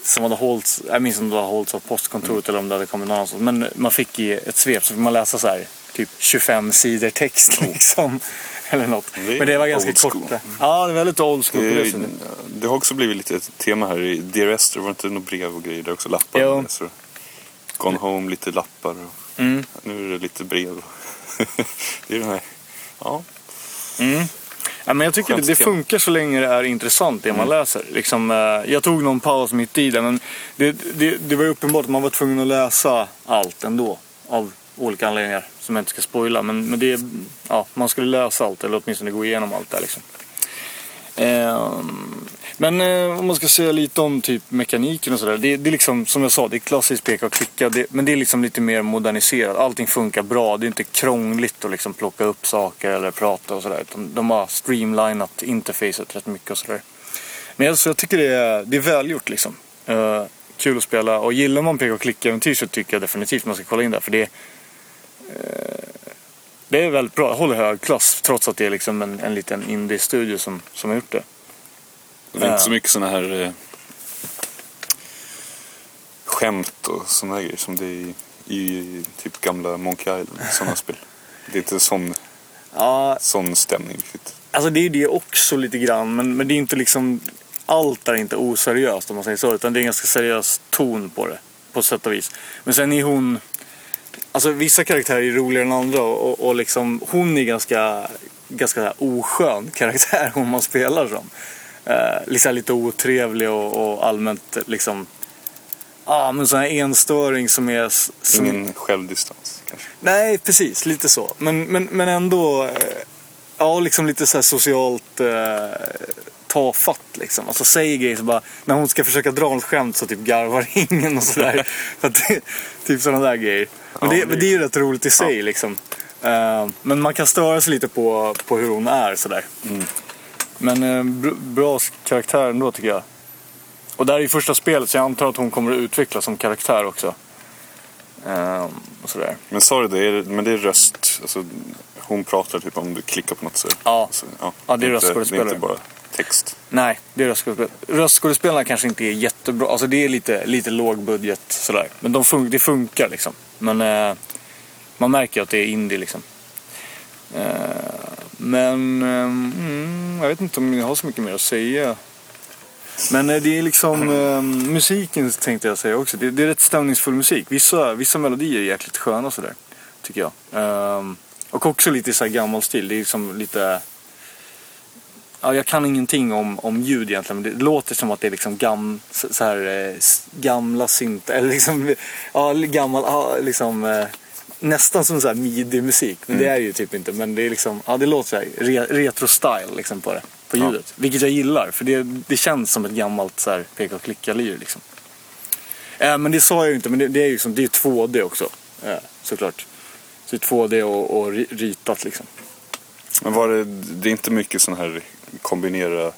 D: som hade hållits, jag minns inte om det hade hållits av postkontoret eller om det hade kommit någon annanstans. Men man fick i ett svep så fick man läsa så här typ 25 sidor text liksom. Eller något.
C: Det
D: Men det var ganska korta. Ja, det var väldigt old school på det
C: Det,
D: sättet.
C: det har också blivit lite ett tema här i Dear Esther. Var det inte några brev och grejer? Det är också lappar.
D: Jo.
C: läser. Gone Home, lite lappar. Och
D: Mm.
C: Nu är det lite brev. det är den här... Ja.
D: Ja, men jag tycker
C: Skönt
D: det funkar så länge det är intressant det man läser. Liksom, eh, jag tog någon paus mitt i det men det, det, det var uppenbart att man var tvungen att läsa allt ändå. Av olika anledningar som jag inte ska spoila. Men, men det, ja, man skulle läsa allt eller åtminstone gå igenom allt där liksom. Ehm, men eh, om man ska säga lite om typ mekaniken och sådär. Det, det är liksom som jag sa, det är klassiskt peka och klicka. Det, men det är liksom lite mer moderniserat. Allting funkar bra. Det är inte krångligt att liksom plocka upp saker eller prata och sådär. De har streamlinat interfacet rätt mycket och sådär. Men alltså, jag tycker det är, det är välgjort liksom. Eh, kul att spela. Och gillar man peka och klicka-äventyr så tycker jag definitivt man ska kolla in det. För det, eh, det är väldigt bra. Håller hög klass trots att det är liksom en, en liten indie-studio som, som har gjort det.
C: Det är inte
D: Ja.
C: så mycket såna här eh, skämt och här grejer som det är i, i typ gamla Monkey Island. Sådana spel. Det är inte sån,
D: Ja,
C: sån stämning riktigt.
D: Alltså det är det också lite grann, men, men det är inte liksom... Allt är inte oseriöst om man säger så, utan det är en ganska seriös ton på det. På sätt och vis. Men sen är hon... Alltså vissa karaktärer är roligare än andra och, och, liksom hon är ganska, ganska oskön karaktär hon man spelar som. Eh, liksom lite otrevlig och, och allmänt liksom Ja, men sån här enstöring som är... Som,
C: Ingen självdistans kanske.
D: Nej, precis. Lite så. Men, men, men ändå, eh, ja, liksom lite så socialt eh, tafatt liksom. Alltså säger grejer så bara, när hon ska försöka dra något skämt så typ garvar ingen och sådär. Typ sådana där grejer. Men,
C: Ja,
D: det, men det är ju rätt roligt i sig liksom. Eh, men man kan störa sig lite på, på hur hon är sådär. Men eh, br- bra karaktär ändå tycker jag. Och det här är ju första spelet så jag antar att hon kommer att utvecklas som karaktär också. Eh, och sådär.
C: Men sa du det? Är Men det är röst. Alltså, hon pratar typ om du klickar på något så.
D: Ja.
C: Så,
D: Ja, det är
C: inte- Det är
D: röstskådespelare.
C: inte bara text.
D: Nej, det är röstskådespel. Röstskådespelarna kanske inte är jättebra. Alltså det är lite, lite låg budget sådär. Men de fun- det funkar liksom. Men eh, man märker att det är indie liksom. Eh, men ehm, mm, jag vet inte om jag har så mycket mer att säga. Men eh, det är liksom eh, musiken tänkte jag säga också. Det, det är rätt stämningsfull musik. Vissa, vissa melodier är jäkligt sköna sådär. Tycker jag. Um, och också lite så här gammal stil. Det är liksom lite... Ja, jag kan ingenting om, om ljud egentligen, men det låter som att det är liksom gam, så så här, eh, gamla synt eller liksom, ja, gammal, ja, liksom, eh, nästan som så här midi-musik. Men det är det ju typ inte, men det är liksom, ja det låter så här re, retro-style liksom på det, på
C: Ja.
D: ljudet. Vilket jag gillar, för det, det känns som ett gammalt så här peka och klicka-lir liksom. Eh, men det sa jag ju inte, men det, det är ju som, det är ju 2D också, eh, såklart. Så det är 2D och, och ri- ritat liksom.
C: Men var det, det är inte mycket sån här kombinera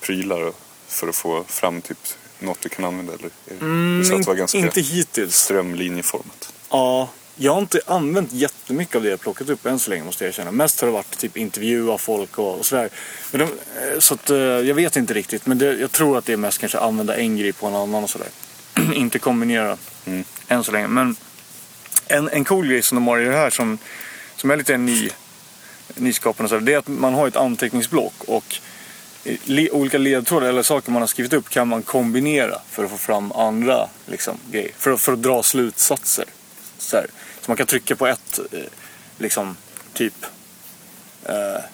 C: prylar för att få fram typ något du kan använda eller? Det
D: Mm,
C: så att det var ganska
D: inte hittills.
C: strömlinjeformat?
D: Ja, jag har inte använt jättemycket av det jag plockat upp än så länge måste jag erkänna. Mest har det varit typ intervjua folk och, och sådär. Men de, eh, så att, eh, jag vet inte riktigt, men det, jag tror att det är mest kanske använda en grej på en annan och sådär. inte kombinera
C: Mm.
D: än så länge. Men en, en cool grej som de har i det här som, som är lite ny, nyskapande, så där, det är att man har ett anteckningsblock och le, olika ledtrådar eller saker man har skrivit upp kan man kombinera för att få fram andra liksom, grejer. För, att- för att dra slutsatser. Så, här. Så man kan trycka på ett, eh, liksom, typ eh,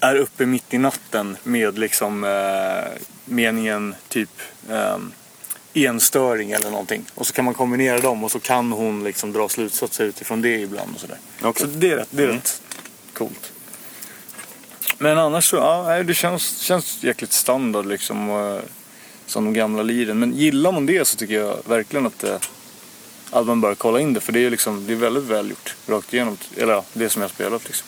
D: är uppe mitt i natten med liksom eh, meningen typ eh, enstöring eller någonting. Och så kan man kombinera dem och så kan hon liksom dra slutsatser utifrån det ibland och sådär.
C: Okej.
D: Så det är rätt, det är rätt coolt. Men annars så, ja, det känns, känns jäkligt standard liksom. eh, Som de gamla liren. Men gillar man det så tycker jag verkligen att, eh, att man bör kolla in det. För det är liksom, det är väldigt välgjort rakt igenom. Eller ja, det som jag spelat liksom.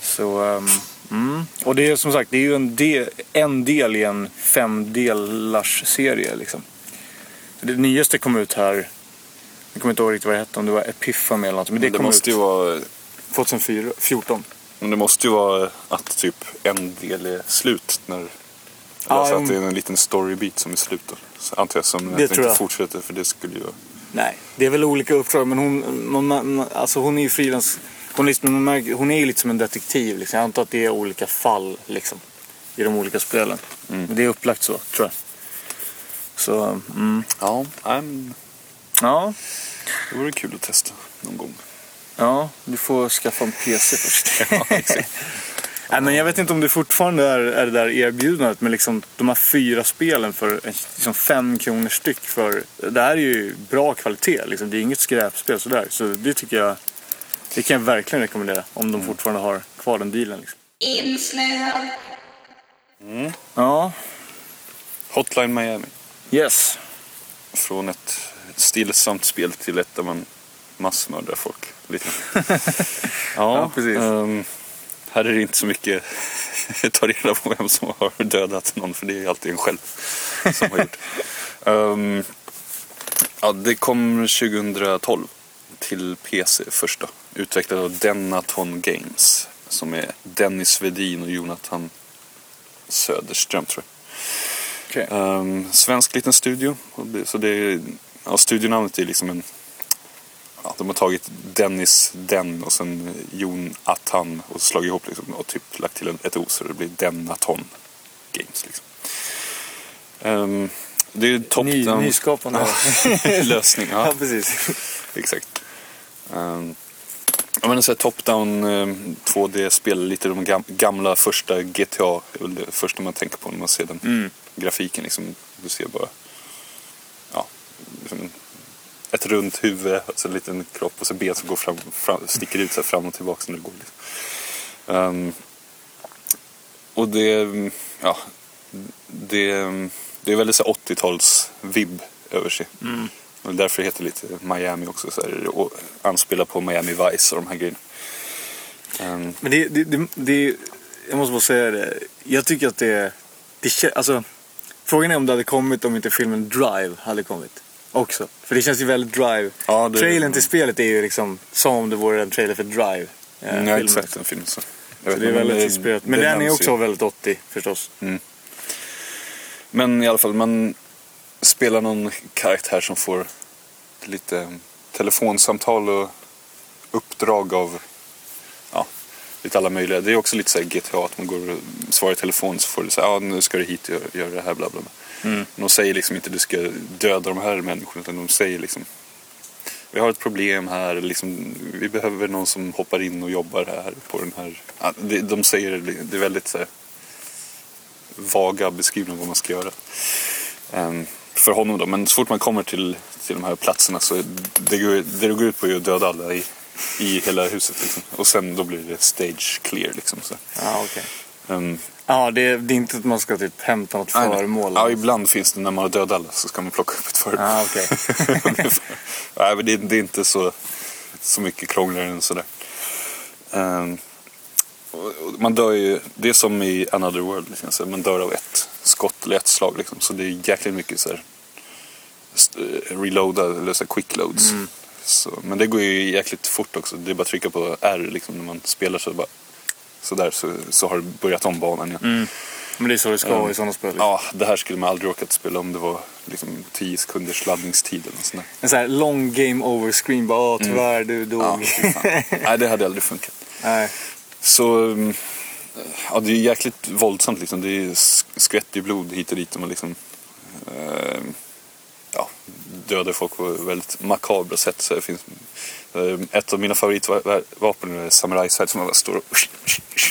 D: Så, ehm, mm. Och det är som sagt, det är ju en del, en del i en femdelars serie liksom. Det nyaste kom ut här, jag kommer inte ihåg riktigt vad det hette, om det var Epiphany eller något. Men det,
C: Det,
D: kom
C: måste
D: ut
C: ju vara
D: 2014.
C: Men det måste ju vara att typ en del är slut när...
D: Ja,
C: alltså att det är en liten storybit som är slut då. Så antar jag som
D: Det
C: att det
D: tror
C: inte
D: jag.
C: fortsätter för det skulle ju...
D: Nej, det är väl olika uppdrag men hon, man, alltså hon är ju frilans journalist men märker, hon är ju lite som en detektiv liksom. Jag antar att det är olika fall liksom. I de olika spelen. Men det är upplagt så, tror jag. Så, mm.
C: Ja, um,
D: ja.
C: det vore kul att testa någon gång.
D: Ja, du får skaffa en PC först. Nej, men jag vet inte om det fortfarande är, är det där erbjudandet med liksom de här fyra spelen för liksom fem kronor styck. För, det här är ju bra kvalitet, liksom. det är inget skräpspel sådär. Så det tycker jag, det kan jag verkligen rekommendera om de fortfarande har kvar den dealen. Liksom.
A: Insnöad.
D: Ja,
C: Hotline Miami.
D: yes.
C: Från ett stillsamt spel till ett där man massmördar folk. Lite.
D: Ja, precis.
C: ehm, här är det inte så mycket ta reda på vem som har dödat någon för det är alltid en själv som har gjort. Ehm, ja, det kom 2012 till PC första. Utvecklad av Denaton Games. Som är Dennis Vedin och Jonathan Söderström tror jag.
D: Okej.
C: Um, svensk liten studio. Det- Så det är, ja, studionamnet är liksom en... Ja, de har tagit Dennis Den och sen Jon Attan och slagit ihop liksom, och typ lagt till ett O så det blir Denaton Games. Liksom. Ehm, det är topp
D: Ny,
C: down
D: nyskapande.
C: lösning. Ja,
D: ja, precis.
C: exakt. Um, ja, men så här top-down um, 2D-spel, lite de gam- gamla första GTA, är väl det första man tänker på när man ser den
D: Mm.
C: grafiken. Liksom, du ser bara ja, liksom ett runt huvud, alltså en liten kropp och så ben som går fram, fram, sticker ut så fram och tillbaka när det går. Ehm, och det, ja, det, det är väldigt så här 80-tals-vibb över sig. Och därför heter det lite Miami också. Så här, och anspelar på Miami Vice och de här grejerna. Ehm,
D: Men det, det, det, det, jag måste bara säga det. Jag tycker att det, det alltså, Frågan är om det hade kommit om inte filmen Drive hade kommit. Också. För det känns ju väldigt Drive.
C: Ja, det-
D: Trailern till spelet är ju liksom som om det vore en trailer för Drive. eh,
C: jag har inte sett den filmen så.
D: Så det är väldigt
C: det-
D: inspirerat. Men
C: det
D: den är också
C: ju.
D: väldigt 80 förstås.
C: Men i alla fall, man spelar någon karaktär som får lite telefonsamtal och uppdrag av ja, lite alla möjliga. Det är också lite så här GTA, att man går och svarar i telefon så får du säga ja nu ska du hit och göra- göra det här bla bla bla.
D: Mm.
C: De säger liksom inte du ska döda de här människorna utan de säger liksom vi har ett problem här, liksom, vi behöver någon som hoppar in och jobbar här på den här. De säger det är väldigt så här, vaga beskrivningar vad man ska göra. Ehm, för honom då. Men så fort man kommer till, till de här platserna så det går, det går ut på att döda alla i, i hela huset. Liksom. Och sen då blir det stage clear. Liksom, så.
D: Okej.
C: Ehm,
D: Ja, det, det är inte att man ska typ hämta något
C: nej, nej.
D: föremål.
C: Ja, ibland finns det när man har dödat alla så ska man plocka upp ett föremål.
D: Ja, okej.
C: nej, men det, det är inte så, så mycket krångligare än sådär. Och man dör ju, det är som i Another World, liksom, man dör av ett skott eller ett slag. Liksom, så det är jäkligt mycket så här, st- reloada eller så här quick loads. Så, men det går ju jäkligt fort också. Det är bara att trycka på R liksom, när man spelar så bara så där så, så har det börjat om banan igen.
D: Men det är så det ska vara i sådana spel.
C: Ja, det här skulle man aldrig orkat spela om det var liksom 10 sekunders laddningstid eller något sånt där.
D: En sån här lång game over screen. Bara, åh tyvärr du dog.
C: Ja. Nej, det hade aldrig funkat.
D: Nej.
C: Så, mm, ja det är jäkligt våldsamt liksom. Det är sk- skvätt i blod hit och dit och man liksom eh, ja, dödar folk på väldigt makabra sätt. Så det finns, ett av mina favoritvapen är samurajsvärd som man bara står och,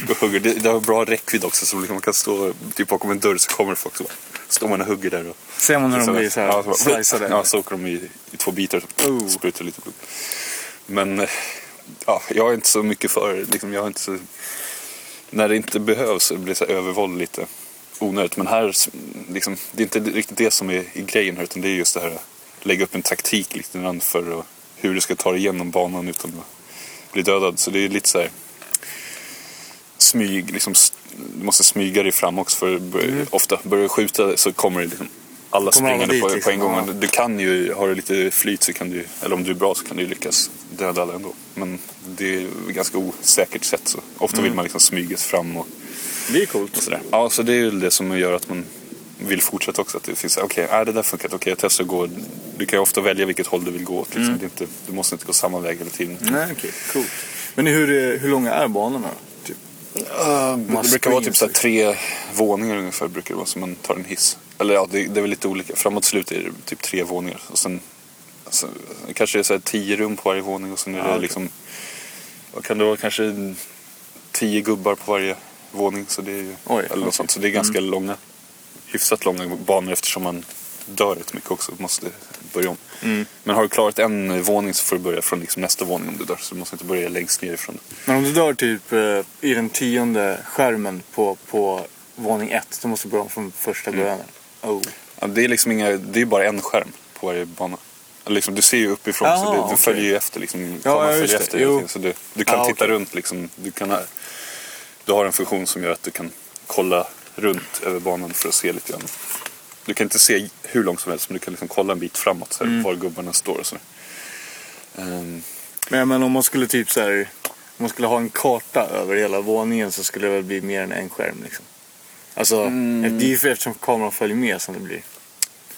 C: och hugger. Det, det har bra räckvidd också så liksom man kan stå typ bakom en dörr så kommer folk så bara, står man och hugger där. Och,
D: Ser man när de blir så här
C: ja, så, bara-
D: sliceade?
C: Ja, så åker de i, i två bitar och
D: Oh.
C: sprutar lite blod. Men eh, ja, jag är inte så mycket för liksom, jag är inte så... När det inte behövs så blir det så här övervåld lite onödigt. Men här, liksom, det är inte riktigt det som är i grejen här utan det är just det här att lägga upp en taktik lite grann för att, hur du ska ta dig igenom banan utan att bli dödad. Så det är lite så här smyg, liksom, du måste smyga dig fram också för bör- ofta börjar du skjuta så kommer det liksom alla
D: Mm. Kommer
C: springande
D: dit,
C: på, på
D: liksom,
C: en gång.
D: ja.
C: Du kan ju, har du lite flyt så kan du, eller om du är bra så kan du lyckas döda alla ändå. Men det är ett ganska osäkert sätt så ofta
D: Mm.
C: vill man liksom smyga sig fram och,
D: Det är coolt.
C: och sådär. Ja, så det är väl det som gör att man vill fortsätta också. Att det finns, okej, okay, det där funkar okej jag testar att gå. Du kan ju ofta välja vilket håll du vill gå åt. Liksom.
D: Mm.
C: Inte, du måste inte gå samma väg hela tiden.
D: Nej, okej. Coolt. Men hur, eh, hur långa är banorna? Typ?
C: Uh, det brukar vara typ så tre våningar ungefär brukar det vara som man tar en hiss. Eller ja, det, det är väl lite olika. Framåt slut är det typ tre våningar. Och sen alltså, kanske det är så här tio rum på varje våning och sen är
D: Ja,
C: det
D: okej.
C: liksom vad kan det vara, kanske tio gubbar på varje våning. Så det är,
D: Oj,
C: eller.
D: Mm.
C: sånt. Så det är ganska långa, hyfsat långa banor eftersom man dör rätt mycket också måste börja om.
D: Mm.
C: Men har du klarat en våning så får du börja från liksom nästa våning om du dör. Så du måste inte börja längst nerifrån.
D: Men om du dör typ eh, i den tionde skärmen på, på våning ett, då måste du börja om från första
C: Mm.
D: början. Oh.
C: Ja, det är liksom inga, det är bara en skärm på varje bana. Liksom, du ser ju uppifrån så
D: Jaha,
C: det, du
D: okej.
C: följer ju efter. Liksom,
D: Ja, ja, det.
C: efter. Så du, du kan
D: Ja,
C: titta
D: okej.
C: runt. Liksom, du, kan, du har en funktion som gör att du kan kolla runt över banan för att se lite grann. Du kan inte se hur långt som helst men du kan liksom kolla en bit framåt så här,
D: Mm.
C: var gubbarna står och så. Um,
D: Men, men om man skulle typ så här, om man skulle ha en karta över hela våningen så skulle det väl bli mer än en skärm liksom. Alltså,
C: Mm.
D: det är ju för eftersom kameran följer med som det blir.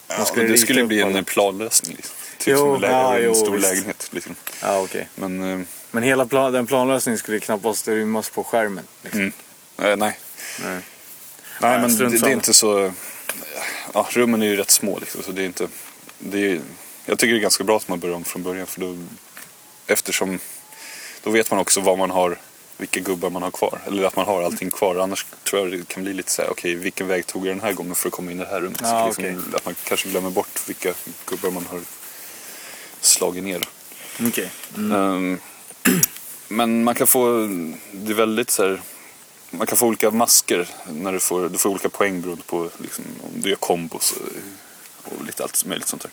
C: ja,
D: skulle
C: det skulle bli en planlösning. Liksom. Typ
D: Jo,
C: som en, lä-
D: ja,
C: en
D: jo,
C: stor
D: visst.
C: lägenhet. Liksom.
D: Ja, okej.
C: Men eh,
D: Men hela plan, den planlösningen skulle knappast rymmas på skärmen. Liksom.
C: mm, eh, nej.
D: Nej.
C: Nej, men det, det är inte så... Ja, rummen är ju rätt små liksom, så det är inte... Det är, jag tycker det är ganska bra att man börjar om från början för då eftersom då vet man också vad man har, vilka gubbar man har kvar. Eller att man har allting kvar. Annars tror jag det kan bli lite så här, okej vilken väg tog jag den här gången för att komma in i det här rummet?
D: Ja,
C: liksom, Att man kanske glömmer bort vilka gubbar man har slagit ner.
D: Okej.
C: Ehm, men man kan få, det är väldigt så här, man kan få olika masker när du får, du får olika poäng beroende på liksom, om du gör kombos och, och lite allt möjligt sånt där.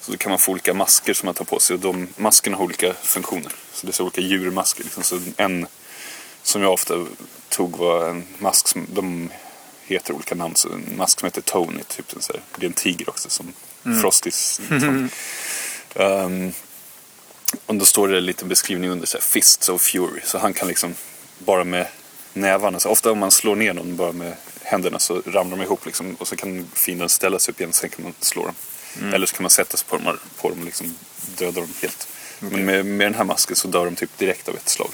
C: Så då kan man få olika masker som man tar på sig och de maskerna har olika funktioner. Så det är så olika djurmasker. Liksom. Så en som jag ofta tog var en mask som, de heter olika namn. Så en mask som heter Tony, typ en så här, det är en tiger också som Frostys. Liksom. Ehm, och då står det lite beskrivning under så här, Fists of Fury. Så han kan liksom bara med nävarna, så ofta om man slår ner någon bara med händerna så ramlar de ihop liksom, och så kan fienden ställa sig upp igen sen kan man slå dem. Eller så kan man sätta sig på dem, på dem och liksom döda dem helt. Men med, med den här masken så dör de typ direkt av ett slag.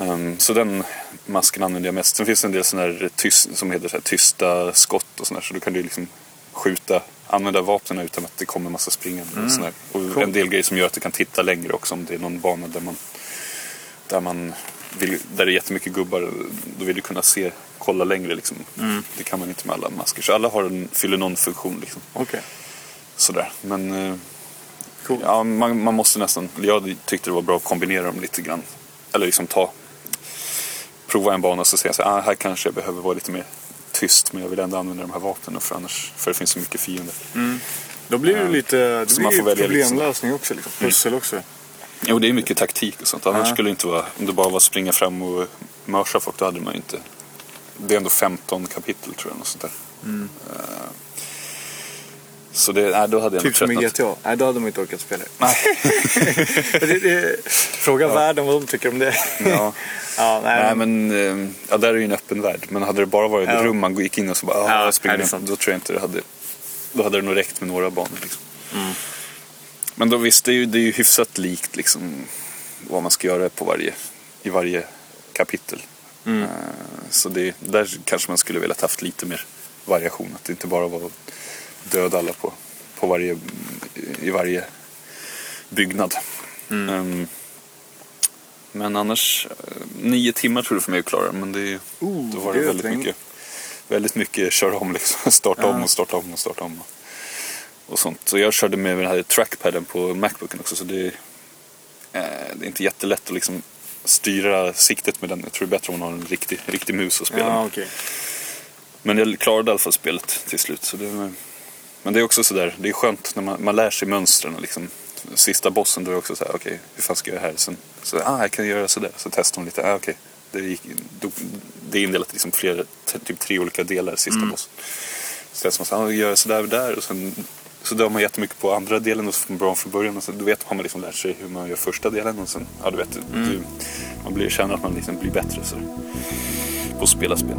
C: Ehm, så den masken använder jag mest. Sen finns det en del sådana här tyst, som heter så tysta skott och sådär. Så då kan du liksom skjuta, använda vapnen utan att det kommer massa springande. Och, sådär. och en del grejer som gör att du kan titta längre också om det är någon bana där man, där man vill, där det är jättemycket gubbar. Då vill du kunna se, kolla längre liksom. Det kan man inte med alla masker. Så alla har en, fyller någon funktion liksom.
D: Okej.
C: Sådär. Men eh,
D: Cool.
C: ja, man, man måste nästan, jag tyckte det var bra att kombinera dem lite grann. Eller liksom ta, prova en bana och så säga så här, ah, här kanske jag behöver vara lite mer tyst men jag vill ändå använda de här vapnen för annars, för det finns så mycket fiender.
D: Då blir det lite, det blir
C: liksom.
D: problemlösning också. Liksom. Pussel också.
C: Jo, det är mycket taktik och sånt. Annars
D: Ja.
C: skulle det inte vara, om det bara var att springa fram och mörsa folk, då hade man ju inte. Det är ändå 15 kapitel tror jag, något sånt där. Eh, så det, nej, då hade jag
D: Typ som i. GTA. Nej, då hade man inte orkat spela.
C: Nej.
D: det, det, fråga världen vad de tycker om det.
C: Ja.
D: ja, nej,
C: Nej men, eh, ja där är ju en öppen värld. Men hade det bara varit ett
D: Ja.
C: rum man gick in och så bara,
D: Ja,
C: ah, jag springer. Då tror jag inte det hade, då hade det nog räckt med några banor liksom.
D: Mm.
C: Men då visst, det är ju, det är ju hyfsat likt liksom vad man ska göra på varje, i varje kapitel.
D: Mm.
C: Eh, Så det, där kanske man skulle velat haft lite mer variation. Att det inte bara var att döda alla på, på varje, i varje byggnad.
D: Mm.
C: Ehm, men annars, eh, nio timmar tror jag för mig att klara Men det,
D: Oh,
C: då var
D: det
C: väldigt mycket, väldigt mycket köra om liksom. Starta om
D: Ja.
C: och starta om och starta om. Och sånt. Så jag körde med den här trackpaden på Macbooken också. Så det, eh, det är inte jättelätt att liksom styra siktet med den. Jag tror det är bättre om man har en riktig, riktig mus att spela
D: Ja,
C: med.
D: okej.
C: Men jag klarade i alla fall spelet till slut. Så det, men det är också sådär, det är skönt när man, man lär sig mönstren. Liksom. Sista bossen då är det också såhär, okej, hur fan ska jag göra här? Sen, så, ah, jag kan göra sådär. Så testar man lite, ah, okej. Det, gick, då, det är indelat i liksom flera, typ tre olika delar, sista bossen. Så testar man så, ah, gör jag sådär där och sen så dör man jättemycket på andra delen och så får man bra från början. Och så, då vet har man liksom lärt sig hur man gör första delen och sen, ja du vet, du, man blir, känner att man liksom blir bättre så, på att spela spel.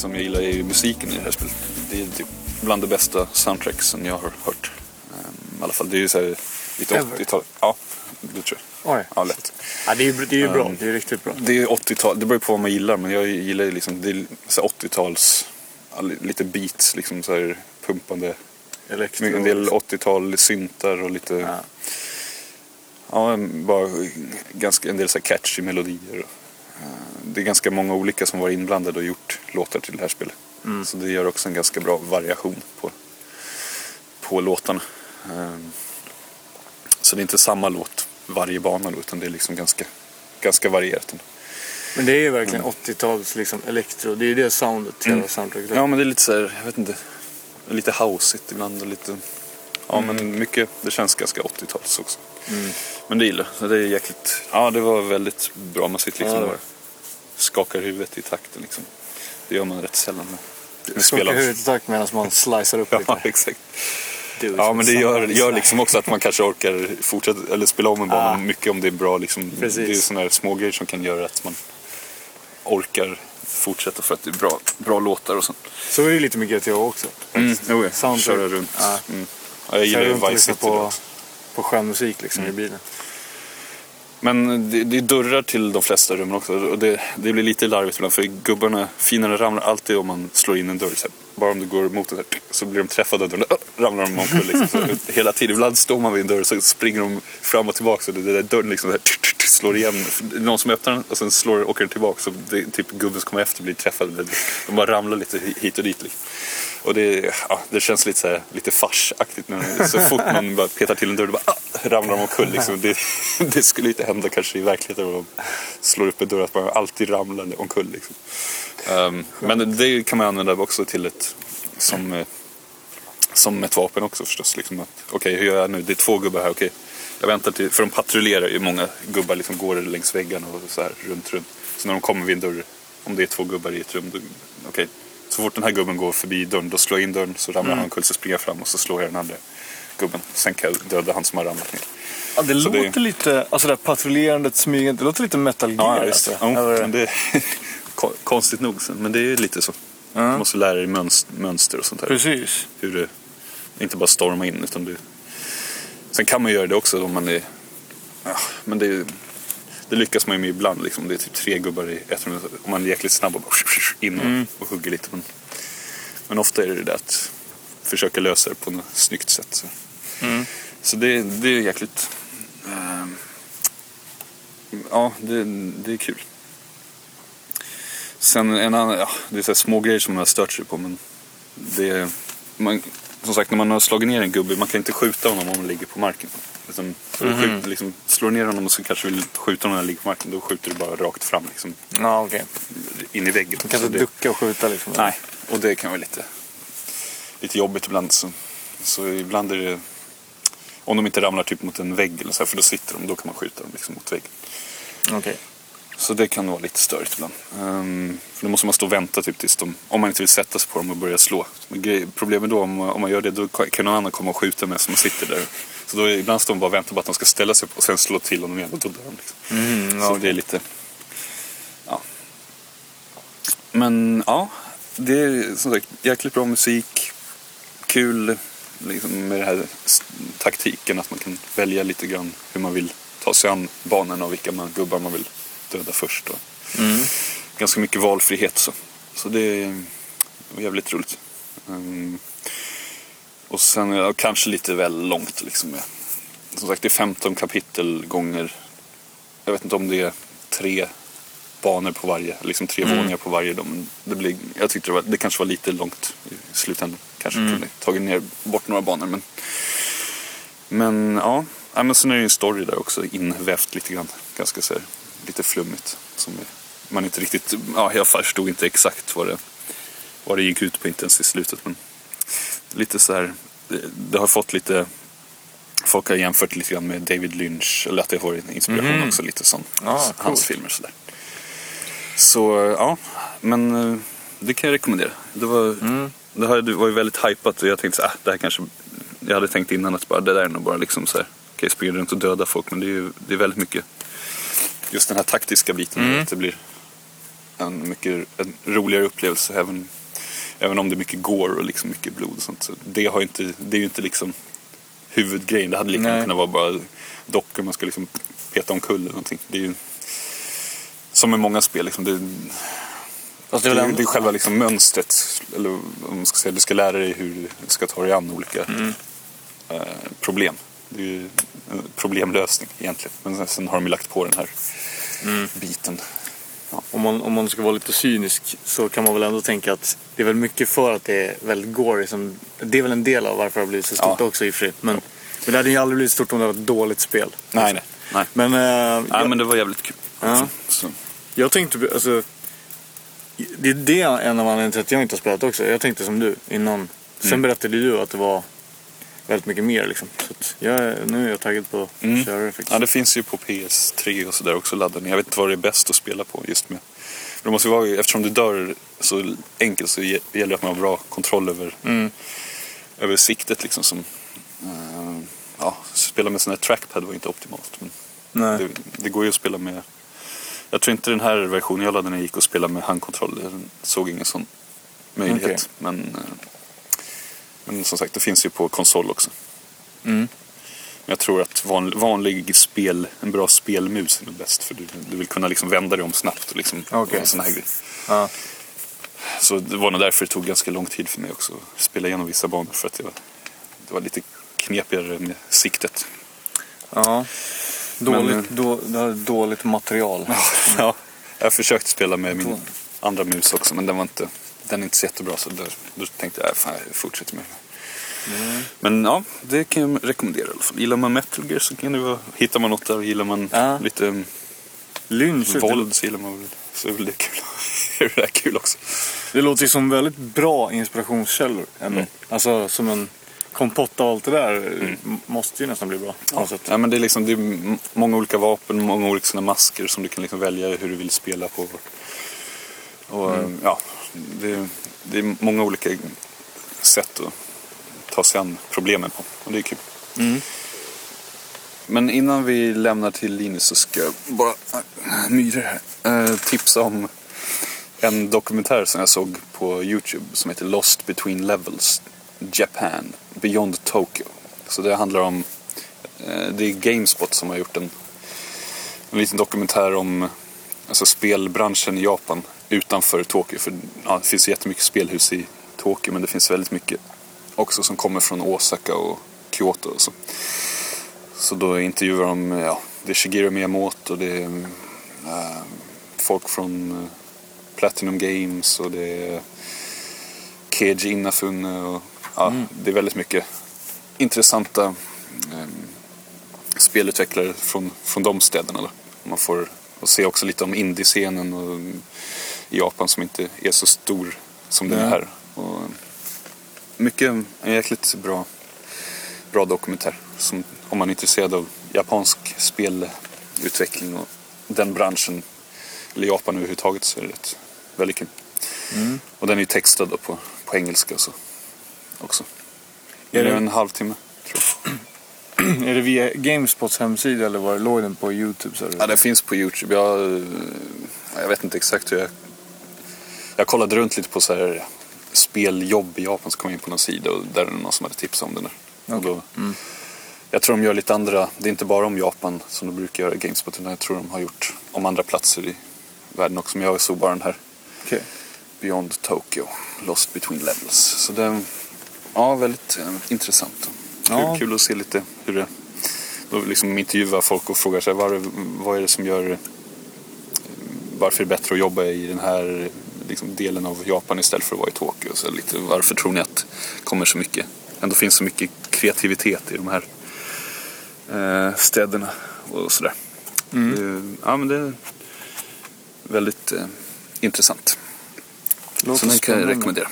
C: Som jag gillar är ju musiken i det här spelet. Det är typ bland det bästa soundtracksen jag har hört. Ehm, I alla fall, det är ju såhär lite
D: Ever?
C: 80-tal. Ja, det tror jag.
D: Oj.
C: Ja, lätt.
D: Ja, det är ju det är ju bra.
C: Um,
D: Det är riktigt bra.
C: Det är 80-tal, det beror på vad man gillar men jag gillar ju liksom, det är så här 80-tals, ja, li- lite beats liksom så här pumpande.
D: Elektro.
C: En del 80-tal syntar och lite,
D: Ja.
C: ja, bara ganska, en del så här catchy melodier. Eh, Det är ganska många olika som var inblandade och gjort låtar till det här spelet. Så det gör också en ganska bra variation på, på låtarna. Eh, Så det är inte samma låt varje bana då, utan det är liksom ganska, ganska varierat.
D: Men det är ju verkligen 80-tals liksom elektro. Det är ju det soundet hela soundtracket är.
C: Ja, men det är lite så här, jag vet inte, lite houseigt ibland och lite... Ja, men mycket, det känns ganska 80-tals också. Men det gillar jag. Det är jäkligt, ja det var väldigt bra. Man sitter liksom
D: Ja, det var
C: skakar huvudet i takten liksom. Det gör man rätt sällan med,
D: Skakar huvudet i takt medan man slicear upp
C: Ja,
D: lite.
C: exakt.
D: Do it
C: Ja, men det gör, gör liksom också att man kanske orkar fortsätta, eller spela om en bana
D: Ah.
C: mycket om det är bra. Liksom.
D: Precis.
C: Det är sådana här små grejer som kan göra att man orkar fortsätta för att det är bra, bra låtar och sånt.
D: Så är det lite med GTA också.
C: Mm, jo, ja.
D: Soundtrack.
C: Köra runt.
D: Ja.
C: Mm. Ja, jag gillar ju Vice City.
D: på, på skön musik liksom
C: Mm.
D: i bilen.
C: Men det, det är dörrar till de flesta rummen också. Och det, det blir lite larvigt ibland för gubbarna, fienderna ramlar alltid om man slår in en dörr. Så här, bara om du går mot den så, här, så blir de träffade av dörren. Ramlar de omkull. Liksom. Så, hela tiden. Ibland står man vid en dörr och så springer de fram och tillbaka. Så det, där dörren liksom, så här, slår igen. Det är Någon som öppnar den och sen slår, åker den tillbaka. Så det, typ gubben som kommer efter blir träffad. De bara ramlar lite hit och dit. Liksom. Och det, ja, det känns lite, så här, lite farsaktigt. nu. så fort man bara petar till en dörr, då bara, ah, ramlar de omkull. Liksom. Det, det skulle inte hända kanske i verkligheten om man slår upp en dörr, att man alltid ramlar omkull. Liksom. Um, men det kan man använda också till ett, som, eh, som ett vapen också förstås. Liksom Okej, Okej, hur gör jag nu? Det är två gubbar här, Okay. Jag väntar till, för de patrullerar ju, många gubbar liksom går längs väggarna och så här runt, runt. Så när de kommer vid en dörr, om det är två gubbar i ett rum, då, okej. Så fort den här gubben går förbi dörren, då slår jag in dörren, så ramlar han omkull, så springer jag fram och så slår jag den andra gubben. Sen kan jag döda han som har ramlat ner.
D: Ja, det
C: Så det-
D: låter lite, alltså det här patrullerandet, smygandet, det låter lite Metal Gear.
C: Ja, just det.
D: alltså.
C: Ja,
D: Eller-
C: det ko- konstigt nog, men det är lite så. Du
D: Ja.
C: måste lära dig mönst- mönster och sånt där.
D: Precis.
C: Hur det inte bara storma in utan du... Sen kan man göra det också om man är... Ja, men det, det lyckas man ju med ibland liksom. Det är typ tre gubbar i ett rum. Om man är jäkligt snabb och bara in och, och hugger lite. Men, men ofta är det det där att försöka lösa det på något snyggt sätt. Så, så det, det är jäkligt... ehm, ja, det, det är kul. Sen en annan, ja, det är så små grejer som man har stört sig på men det, man, som sagt när man har slagit ner en gubbe, man kan inte skjuta honom om han ligger på marken. Utan, mm skjut, liksom, slår ner honom och så kanske vill skjuta honom när han ligger på marken, då skjuter du bara rakt fram liksom,
D: Ja, okej.
C: in i väggen.
D: Du kan inte ducka och skjuta liksom.
C: Nej, och det kan vara lite, lite jobbigt ibland. Så, så ibland är det, om de inte ramlar typ mot en vägg eller så här, för då sitter de, då kan man skjuta dem liksom mot väggen.
D: Okej.
C: Så det kan vara lite störigt ibland. Ehm, för då måste man stå och vänta typ tills de, om man inte vill sätta sig på dem och börja slå. Problemet då om, man- om man gör det, då kan någon annan komma och skjuta med som sitter där. Så då ibland står man bara och väntar på att de ska ställa sig upp och sen slå till honom igen och då dör de. Liksom.
D: Mm,
C: Så
D: ja,
C: det är lite, ja. Men ja, det är som sagt jäkligt bra musik. Kul liksom, med den här taktiken att man kan välja lite grann hur man vill ta sig an banorna och vilka man, gubbar man vill döda först. Och
D: Mm.
C: Ganska mycket valfrihet så. Så det är jävligt roligt. Ehm, och sen ja, kanske lite väl långt liksom. Som sagt det är 15 kapitel gånger, jag vet inte om det är tre banor på varje, liksom tre våningar på varje. Men det blir, jag tyckte det, var, det kanske var lite långt i slutändan. Kanske kunde tagit ner bort några banor. Men, men ja, ja men sen är det ju en story där också invävt lite grann. Ganska så här, lite flummigt. Som man inte riktigt, ja jag förstod inte exakt vad det, vad det gick ut på inte ens i slutet. Men lite så här, det, har fått lite, folk har jämfört lite grann med David Lynch. Eller att det har inspiration
D: Mhm.
C: också lite som
D: Ja,
C: hans filmer sådär. Så ja, men eh, det kan jag rekommendera. Det var, det här det var ju väldigt hypat och jag tänkte så ah, det här kanske, jag hade tänkt innan att bara, det där är nog bara liksom så här, okej springa runt och döda folk men det är ju det är väldigt mycket just den här taktiska biten. Att det blir en mycket en roligare upplevelse även, även om det är mycket gore och liksom mycket blod och sånt. Så det, har inte, det är ju inte liksom huvudgrejen. Det hade lika gärna kunnat vara bara dockor man ska liksom peta omkull eller någonting. Det är ju som med många spel. Liksom, det,
D: Fast
C: det,
D: är väl
C: det är
D: ändå...
C: själva liksom mönstret. Eller om man ska säga, du ska lära dig hur du ska ta dig an olika eh, problem. Det är ju en problemlösning egentligen. Men sen, sen har de ju lagt på den här biten.
D: Om, man, om man ska vara lite cynisk så kan man väl ändå tänka att det är väl mycket för att det är väldigt gory. Som, det är väl en del av varför det har blivit så stort
C: Ja.
D: också i och för sig. Men, men det hade ju aldrig blivit stort om det var ett dåligt spel.
C: Nej, nej. nej.
D: Men, eh,
C: Nej,
D: jag,
C: men det var jävligt kul.
D: Ja.
C: Så.
D: jag tänkte, alltså, det är det en av anledningarna till att jag inte har spelat också. Jag tänkte som du innan. Sen
C: Mm.
D: berättade du att det var väldigt mycket mer liksom. Så jag, nu är jag taggad på att
C: Mm.
D: köra det faktiskt.
C: Ja, det finns ju på PS3 och sådär också laddade ner. Jag vet inte vad det är bäst att spela på just med. Men det måste vara, eftersom du dör så enkelt så gäller det att man har bra kontroll över,
D: Mm.
C: över siktet liksom. Som, eh, ja, spela med sån här trackpad var inte optimalt. Men det, det går ju att spela med... Jag tror inte den här versionen jag laddade ner gick att spela med handkontroll. Jag såg ingen sån möjlighet.
D: Okej.
C: Men, eh, men som sagt, det finns ju på konsol också.
D: Mm.
C: Men jag tror att van, vanlig spel, en bra spelmus är nog bäst. För du, du vill kunna liksom vända dig om snabbt och liksom en sån här grej.
D: Ja.
C: Så det var nog därför det tog ganska lång tid för mig också att spela igenom vissa banor. För att det var, det var lite knepigare med siktet.
D: Ja. Dåligt,
C: Men, eh,
D: då, dåligt material.
C: ja, jag försökte spela med min andra mus också men den var inte, den är inte så jättebra så då, då tänkte jag, "Äh, fan jag fortsätter med det. Men ja, det kan jag rekommendera i alla fall. Gillar man Metal Gear så kan det vara, hittar man något där. Gillar man
D: Ja.
C: lite um,
D: Lynch,
C: våld så gillar man väl, så är väl det kul. är det där kul också.
D: Det låter ju som väldigt bra inspirationskällor.
C: Mm.
D: Alltså som en kompott av allt det där m- måste ju nästan bli bra. Sätt.
C: Ja, men det är liksom det är många olika vapen, många olika såna masker som du kan liksom välja hur du vill spela på. Och ja, det, är- det är många olika sätt att ta sig an problemen på. Och det är kul.
D: Mm.
C: Men innan vi lämnar till Linus så ska jag bara, myror här, eh, tipsa om en dokumentär som jag såg på Youtube som heter Lost Between Levels Japan Beyond Tokyo. Så det handlar om, eh, det är Gamespot som har gjort en, en liten dokumentär om alltså spelbranschen i Japan utanför Tokyo. För ja, det finns jättemycket spelhus i Tokyo men det finns väldigt mycket också som kommer från Osaka och Kyoto och så. Så då intervjuar de, ja, det är Shigeru Miyamoto, det är eh, folk från eh, Platinum Games och det är Keiji Inafune och ja, det är väldigt mycket intressanta eh, spelutvecklare från, från de städerna. Då. Man får och se också lite om indiescenen och, i Japan som inte är så stor som den är här. Och, mycket, en jäkligt bra, bra dokumentär. Som, om man är intresserad av japansk spelutveckling och den branschen, eller Japan överhuvudtaget, så är det rätt, väldigt kul. Och den är ju textad på, på engelska så, också.
D: Är
C: Är det
D: det-
C: en halvtimme, tror jag.
D: Är det via Gamespots hemsida eller var låg den på Youtube? Så
C: Ja, den finns på Youtube. Jag, eh, jag vet inte exakt hur jag... Jag kollade runt lite på så här speljobb i Japan så kom jag in på någon sida och där är det någon som hade tipsat om den där. Och då, Jag tror de gör lite andra, det är inte bara om Japan som de brukar göra Gamespot utan jag tror de har gjort om andra platser i världen också. Men jag såg bara den här
D: Okej.
C: Beyond Tokyo, Lost Between Levels. Så det är ja, väldigt eh, intressant. Kul,
D: Ja.
C: kul att se lite hur det... Då liksom intervjuar folk och frågar sig var, vad är det som gör... Varför är det bättre att jobba i den här liksom, delen av Japan istället för att vara i Tokyo? Så lite, varför tror ni att det kommer så mycket... Ändå finns så mycket kreativitet i de här eh, städerna och sådär. Det, ja, men det är väldigt eh, intressant.
D: Låter
C: Så den kan jag rekommendera.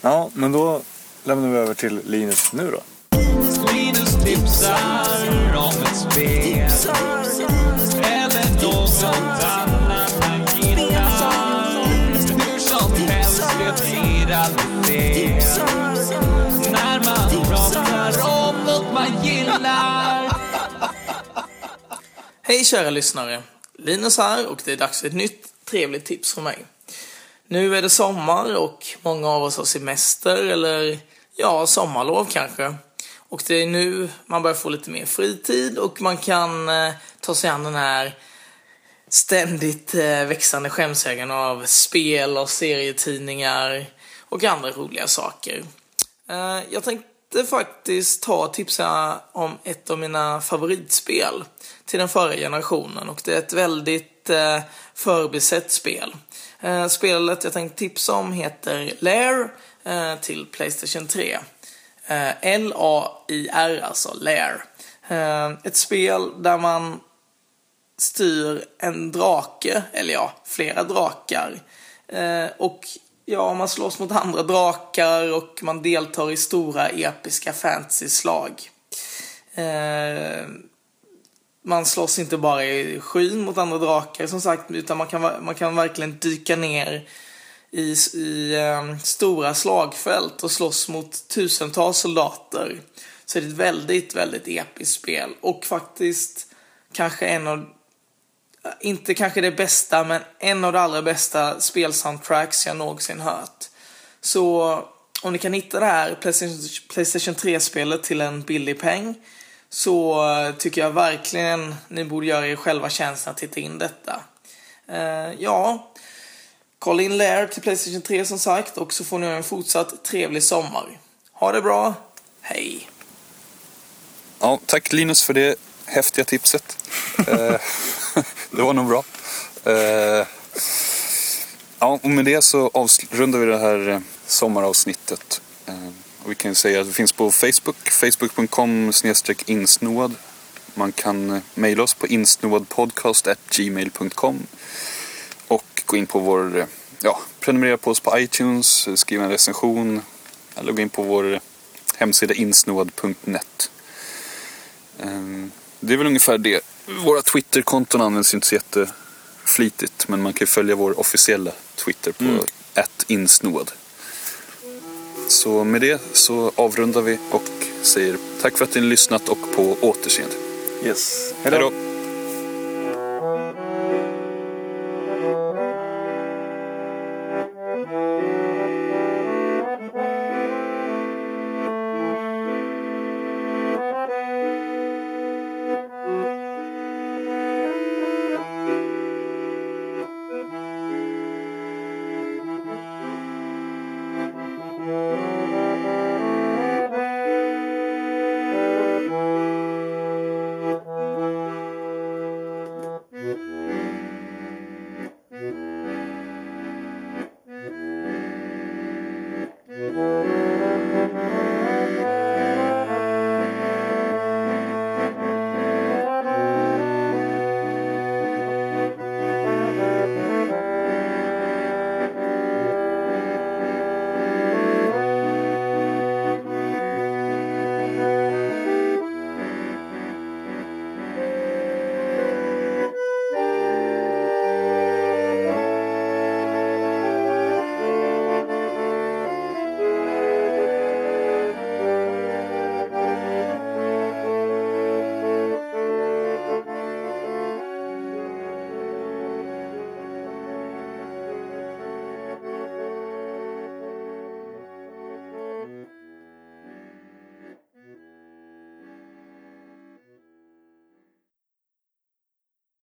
D: Ja, men då lämnar vi över till Linus nu då.
B: Linus tipsar om ett spel
E: Hej kära lyssnare! Linus här och det är dags för ett nytt trevligt tips från mig. Nu är det sommar och många av oss har semester eller ja, sommarlov kanske. Och det är nu man börjar få lite mer fritid och man kan eh, ta sig an den här ständigt eh, växande skämshögen av spel och serietidningar och andra roliga saker. Eh, jag tänkte faktiskt ta och tipsa om ett av mina favoritspel till den förra generationen och det är ett väldigt eh, förbisett spel. Eh, spelet jag tänkte tipsa om heter Lair eh, till Playstation 3. Eh, L-A-I-R, alltså Lair. Eh, ett spel där man styr en drake, eller ja, flera drakar. Eh, och ja, man slåss mot andra drakar och man deltar i stora episka fantasy-slag. Eh, man slåss inte bara i skyn mot andra drakar som sagt, utan man kan, man kan verkligen dyka ner i, i eh, stora slagfält och slåss mot tusentals soldater. Så det är ett väldigt, väldigt episkt spel och faktiskt kanske en av inte kanske det bästa, men en av de allra bästa spelsoundtracks jag någonsin hört. Så om ni kan hitta det här Playstation, Playstation 3-spelet till en billig peng så tycker jag verkligen ni borde göra er själva tjänsten att titta in detta. Uh, ja, kolla in Lair till Playstation 3 som sagt och så får ni en fortsatt trevlig sommar. Ha det bra, hej!
C: Ja, tack Linus för det häftiga tipset. Det var nog bra. Eh, ja, och med det så avrundar vi det här eh, sommaravsnittet. Eh, och vi kan säga att vi finns på Facebook, facebook.com insnoad. Man kan eh, mejla oss på insnoadpodcast.gmail.com och gå in på vår, eh, ja, prenumerera på oss på iTunes, skriva en recension eller gå in på vår hemsida insnoad.net. Det är väl ungefär det. Våra Twitterkonton används inte så jätteflitigt men man kan följa vår officiella Twitter på mm. insnoad. Så med det så avrundar vi och säger tack för att ni har lyssnat och på återseende.
D: Yes.
C: Hej då.